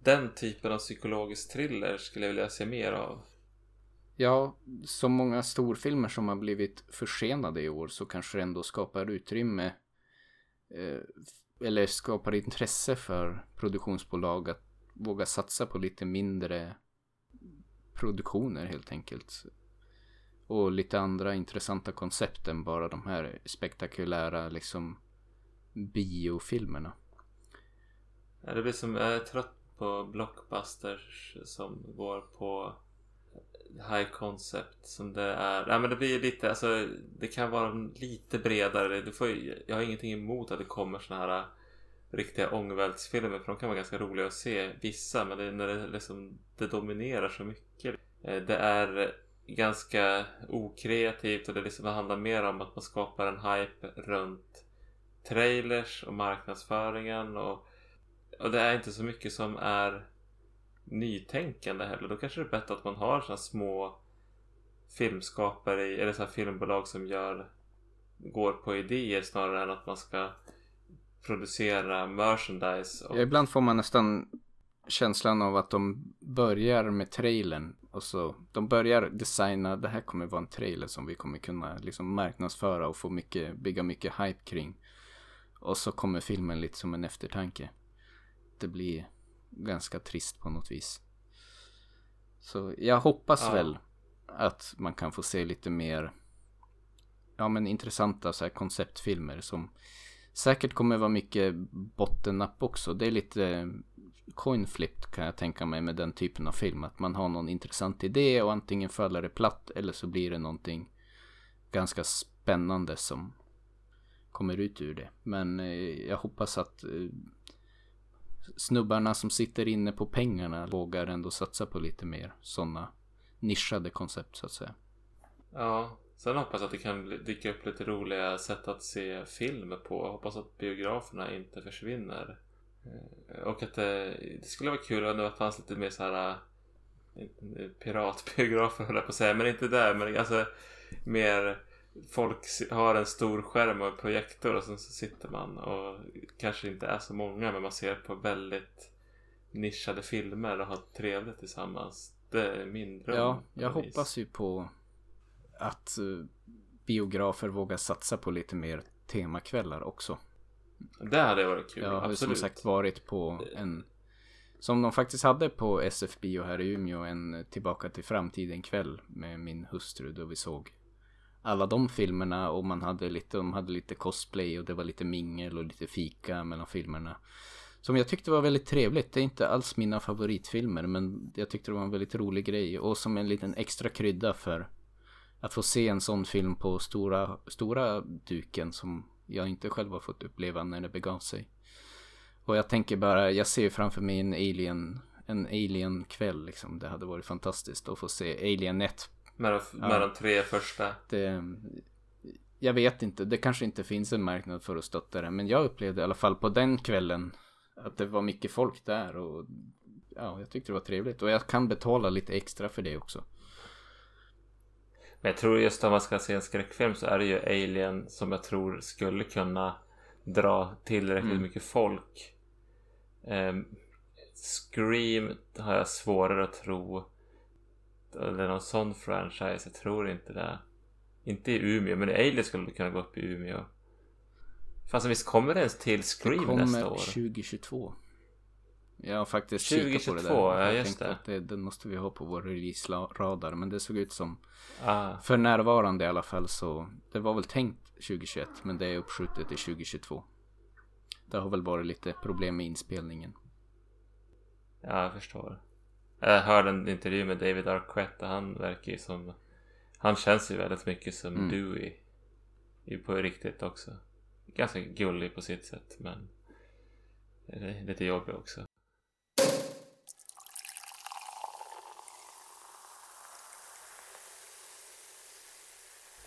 den typen av psykologisk thriller skulle jag vilja se mer av. Ja, så många storfilmer som har blivit försenade i år så kanske det ändå skapar utrymme eh, eller skapar intresse för produktionsbolag att våga satsa på lite mindre produktioner helt enkelt. Och lite andra intressanta koncept än bara de här spektakulära liksom biofilmerna. Ja, Det blir som, jag är trött på blockbusters som går på high concept som det är. Ja men det blir lite, alltså det kan vara lite bredare. Du får, jag har ingenting emot att det kommer såna här äh, riktiga ångvältsfilmer för de kan vara ganska roliga att se vissa men det är när det liksom det dominerar så mycket. Eh, det är ganska okreativt och det liksom handlar mer om att man skapar en hype runt trailers och marknadsföringen och, och det är inte så mycket som är nytänkande heller. Då kanske det är bättre att man har sådana små filmskapare eller sådana filmbolag som gör går på idéer snarare än att man ska producera merchandise. Och, Ja, ibland får man nästan känslan av att de börjar med trailern och så de börjar designa, det här kommer vara en trailer som vi kommer kunna liksom marknadsföra och få mycket, bygga mycket hype kring. Och så kommer filmen lite som en eftertanke. Det blir ganska trist på något vis. Så jag hoppas Ja. väl att man kan få se lite mer ja men intressanta så här konceptfilmer som säkert kommer vara mycket bottennapp också. Det är lite coin flip kan jag tänka mig med den typen av film. Att man har någon intressant idé och antingen faller det platt eller så blir det någonting ganska spännande som kommer ut ur det. Men eh, jag hoppas att eh, snubbarna som sitter inne på pengarna vågar ändå satsa på lite mer sådana nischade koncept så att säga. ja, sen hoppas jag att det kan dyka upp lite roliga sätt att se film på. Jag hoppas att biograferna inte försvinner. Eh, och att det, det skulle vara kul om det fanns lite mer så här eh, piratbiografer höll jag på att säga, men inte där. Men alltså mer folk har en stor skärm och en projektor och sen så sitter man och kanske inte är så många men man ser på väldigt nischade filmer och har trevligt tillsammans. Det är min dröm. Ja, jag hoppas ju på att eh, biografer vågar satsa på lite mer temakvällar också. Det hade varit kul. Jag har ju som absolut. sagt varit på en som de faktiskt hade på SF Bio här i Umeå en Tillbaka till framtiden kväll med min hustru då vi såg alla de filmerna och man hade lite, de hade lite cosplay och det var lite mingel och lite fika mellan filmerna. Som jag tyckte var väldigt trevligt. Det är inte alls mina favoritfilmer men jag tyckte det var en väldigt rolig grej och som en liten extra krydda för att få se en sån film på stora, stora duken som jag inte själv har fått uppleva när det begav sig. Och jag tänker bara, jag ser framför mig en alien, en alien kväll liksom. Det hade varit fantastiskt att få se Alien 1. Med, de, med ja. de tre första. Det, jag vet inte, det kanske inte finns en marknad för att stötta det. Men jag upplevde i alla fall på den kvällen att det var mycket folk där. Och ja, jag tyckte det var trevligt. Och jag kan betala lite extra för det också. Men jag tror just om man ska se en skräckfilm så är det ju Alien som jag tror skulle kunna dra tillräckligt mm. mycket folk. Um, Scream har jag svårare att tro. Eller någon sån franchise. Jag tror inte det. Inte i Umeå, men Alien skulle kunna gå upp i Umeå. Fast visst kommer det ens till Scream nästa år? Det kommer 2022. Jag har faktiskt 2022, kikat på det där. Ja, just det. Att det. Den måste vi ha på vår release-radar. Men det såg ut som ah. För närvarande i alla fall så Det var väl tänkt 2021 men det är uppskjutet till 2022. Det har väl varit lite problem med inspelningen. Ja, jag förstår. Jag hörde en intervju med David Arquette och han verkar ju som Han känns ju väldigt mycket som mm. Dewey. På riktigt också. Ganska gullig på sitt sätt men Lite jobbig också.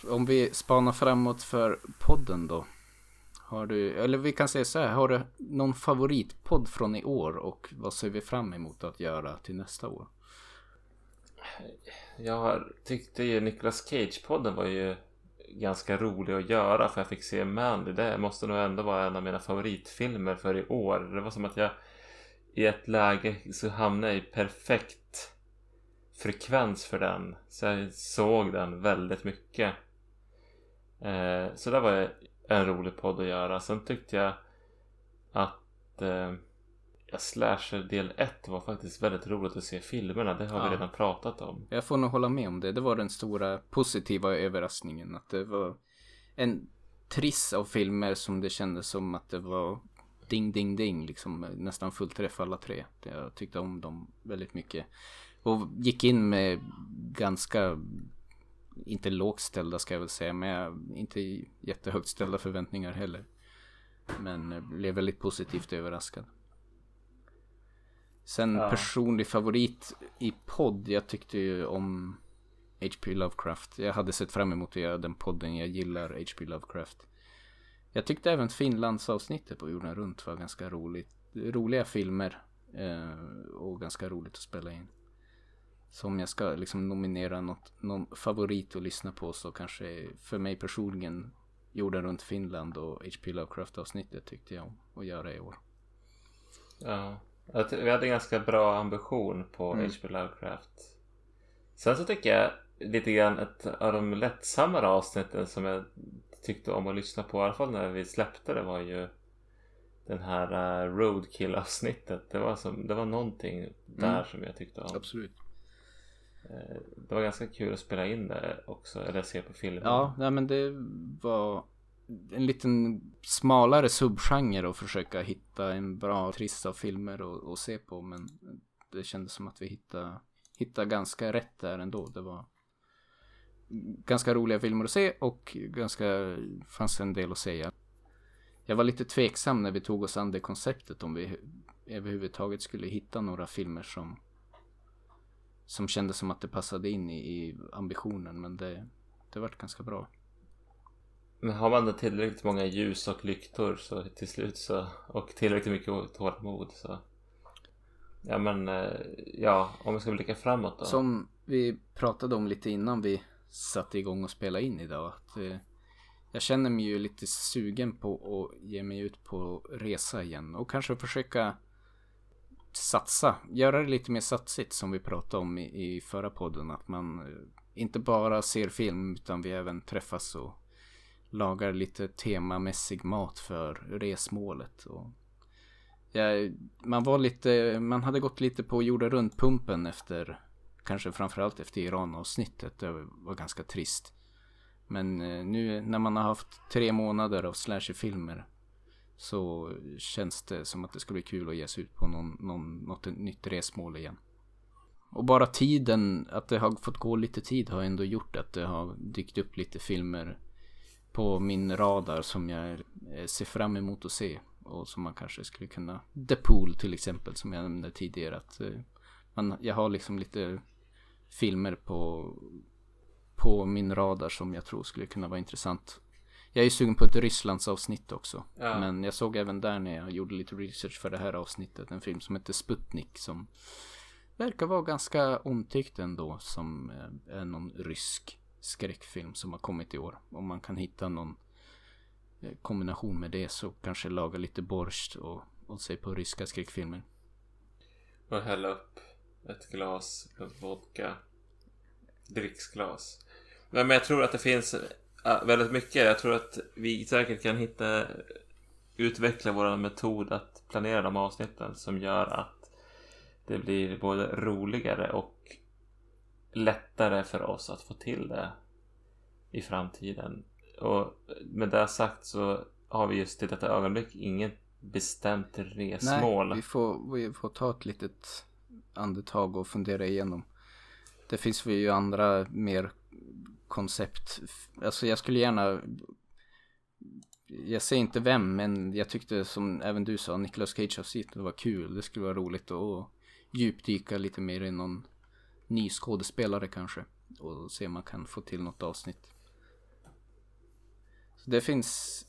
Om vi spanar framåt för podden då. Har du, eller vi kan säga så här, har du någon favoritpodd från i år och vad ser vi fram emot att göra till nästa år? Jag tyckte ju Nicolas Cage-podden var ju ganska rolig att göra för jag fick se Mandy. Det måste nog ändå vara en av mina favoritfilmer för i år. Det var som att jag i ett läge så hamnade i perfekt frekvens för den. Så jag såg den väldigt mycket. Eh, så det var en rolig podd att göra. Sen tyckte jag att eh, Slasher del 1 var faktiskt väldigt roligt att se filmerna. Det har ja. vi redan pratat om. Jag får nog hålla med om det. Det var den stora positiva överraskningen. Att det var en triss av filmer som det kändes som att det var ding, ding, ding. Liksom nästan fullträff alla tre. Jag tyckte om dem väldigt mycket. Och gick in med ganska inte lågt ställda ska jag väl säga, men inte jättehögt ställda förväntningar heller. Men blev väldigt positivt överraskad. Sen ja. personlig favorit i podd, jag tyckte ju om H.P. Lovecraft. Jag hade sett fram emot att göra den podden, jag gillar H.P. Lovecraft. Jag tyckte även Finlandsavsnittet på jorden runt var ganska roligt. Roliga filmer eh, och ganska roligt att spela in. Så om jag ska liksom nominera något, någon favorit att lyssna på så kanske för mig personligen Jorden runt Finland och H.P. Lovecraft avsnittet tyckte jag om att göra i år. Ja, vi hade ganska bra ambition på mm. H.P. Lovecraft. Sen så tycker jag lite grann ett av de lättsammare avsnitten som jag tyckte om att lyssna på, i alla fall när vi släppte det var ju den här uh, Roadkill avsnittet. Det var, som, det var någonting där mm. som jag tyckte om. Absolut. Eh, det var ganska kul att spela in det också, eller se på filmen. Ja, nej, men det var en liten smalare subgenre att försöka hitta en bra trist av filmer att se på. Men det kändes som att vi hittade, hittade ganska rätt där ändå. Det var ganska roliga filmer att se och ganska fanns en del att säga. Jag var lite tveksam när vi tog oss an det konceptet om vi överhuvudtaget skulle hitta några filmer som som kändes som att det passade in i, i ambitionen men det, det vart ganska bra. Men har man tillräckligt många ljus och lyktor så till slut så och tillräckligt mycket tålamod så Ja men eh, ja om vi ska blicka framåt då. Som vi pratade om lite innan vi satte igång och spela in idag. Att, eh, jag känner mig ju lite sugen på att ge mig ut på resa igen och kanske försöka satsa, göra det lite mer satsigt som vi pratade om i, i förra podden. Att man eh, inte bara ser film utan vi även träffas och lagar lite temamässig mat för resmålet. Och ja, man var lite, man hade gått lite på jorden runt pumpen efter, kanske framförallt efter Iran avsnittet. Det var ganska trist. Men eh, nu när man har haft tre månader av slasherfilmer så känns det som att det skulle bli kul att ge sig ut på någon, någon, något nytt resmål igen. Och bara tiden, att det har fått gå lite tid har ändå gjort att det har dykt upp lite filmer på min radar som jag ser fram emot att se. Och som man kanske skulle kunna, The Pool till exempel som jag nämnde tidigare. Att eh, man, jag har liksom lite filmer på, på min radar som jag tror skulle kunna vara intressant. Jag är sugen på ett Rysslands avsnitt också. Ja. Men jag såg även där när jag gjorde lite research för det här avsnittet en film som heter Sputnik som verkar vara ganska omtyckt ändå som eh, är någon rysk skräckfilm som har kommit i år. Om man kan hitta någon eh, kombination med det så kanske laga lite borst och, och se på ryska skräckfilmer. Och hälla upp ett glas vodka. Dricksglas. Men jag tror att det finns väldigt mycket. Jag tror att vi säkert kan hitta utveckla vår metod att planera de avsnitten som gör att det blir både roligare och lättare för oss att få till det i framtiden. Och med det sagt så har vi just i detta ögonblick inget bestämt resmål. Nej, vi får, vi får ta ett litet andetag och fundera igenom. Det finns ju andra mer koncept. Alltså jag skulle gärna jag säger inte vem, men jag tyckte som även du sa, Nicolas Cage avsnittet var kul. Det skulle vara roligt att djupdyka lite mer i någon ny skådespelare kanske. Och se om man kan få till något avsnitt. Så det finns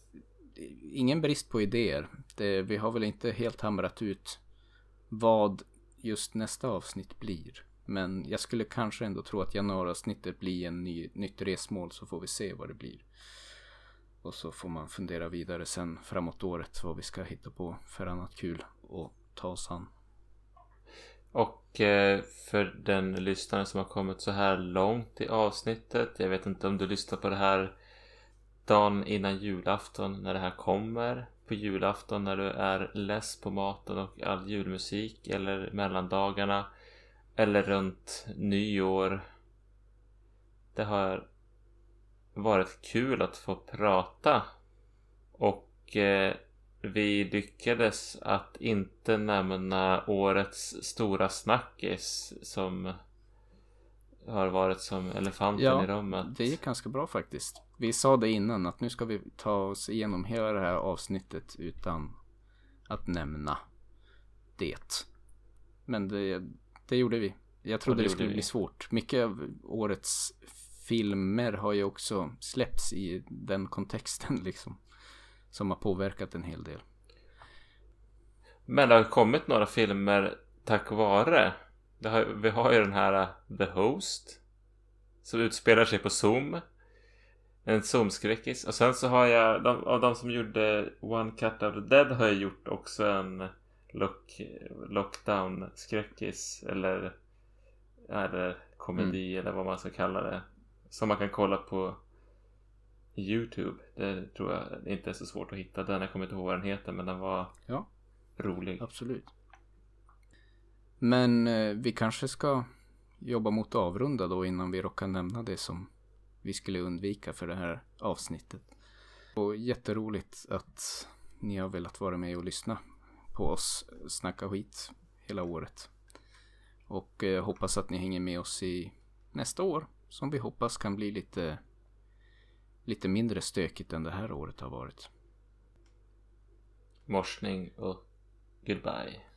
ingen brist på idéer. Det, vi har väl inte helt hamrat ut vad just nästa avsnitt blir. Men jag skulle kanske ändå tro att januariavsnittet blir en ny, nytt resmål så får vi se vad det blir. Och så får man fundera vidare sen framåt året vad vi ska hitta på för annat kul och ta oss an. Och eh, för den lyssnare som har kommit så här långt i avsnittet. Jag vet inte om du lyssnar på det här dagen innan julafton när det här kommer. På julafton när du är less på maten och all julmusik eller mellandagarna. Eller runt nyår. Det har varit kul att få prata. Och eh, vi lyckades att inte nämna årets stora snackis som har varit som elefanten ja, i rummet. Det gick ganska bra faktiskt. Vi sa det innan att nu ska vi ta oss igenom hela det här avsnittet utan att nämna det. Men det, det gjorde vi. Jag trodde det, det skulle vi. bli svårt. Mycket av årets filmer har ju också släppts i den kontexten liksom. Som har påverkat en hel del. Men det har kommit några filmer tack vare. Har, vi har ju den här uh, The Host. Som utspelar sig på Zoom. En Zoom-skräckis. Och sen så har jag, de, av de som gjorde One Cut of the Dead har jag gjort också en lock, Lockdown-skräckis. Eller, eller komedi mm. eller vad man ska kalla det. Som man kan kolla på Youtube. Det tror jag inte är så svårt att hitta. Den jag kommer inte ihåg vad den heter men den var ja, rolig. Absolut. Men eh, vi kanske ska jobba mot avrunda då innan vi råkar nämna det som vi skulle undvika för det här avsnittet. Och jätteroligt att ni har velat vara med och lyssna på oss snacka skit hela året. Och eh, hoppas att ni hänger med oss i nästa år som vi hoppas kan bli lite lite mindre stökigt än det här året har varit. Morsning och goodbye.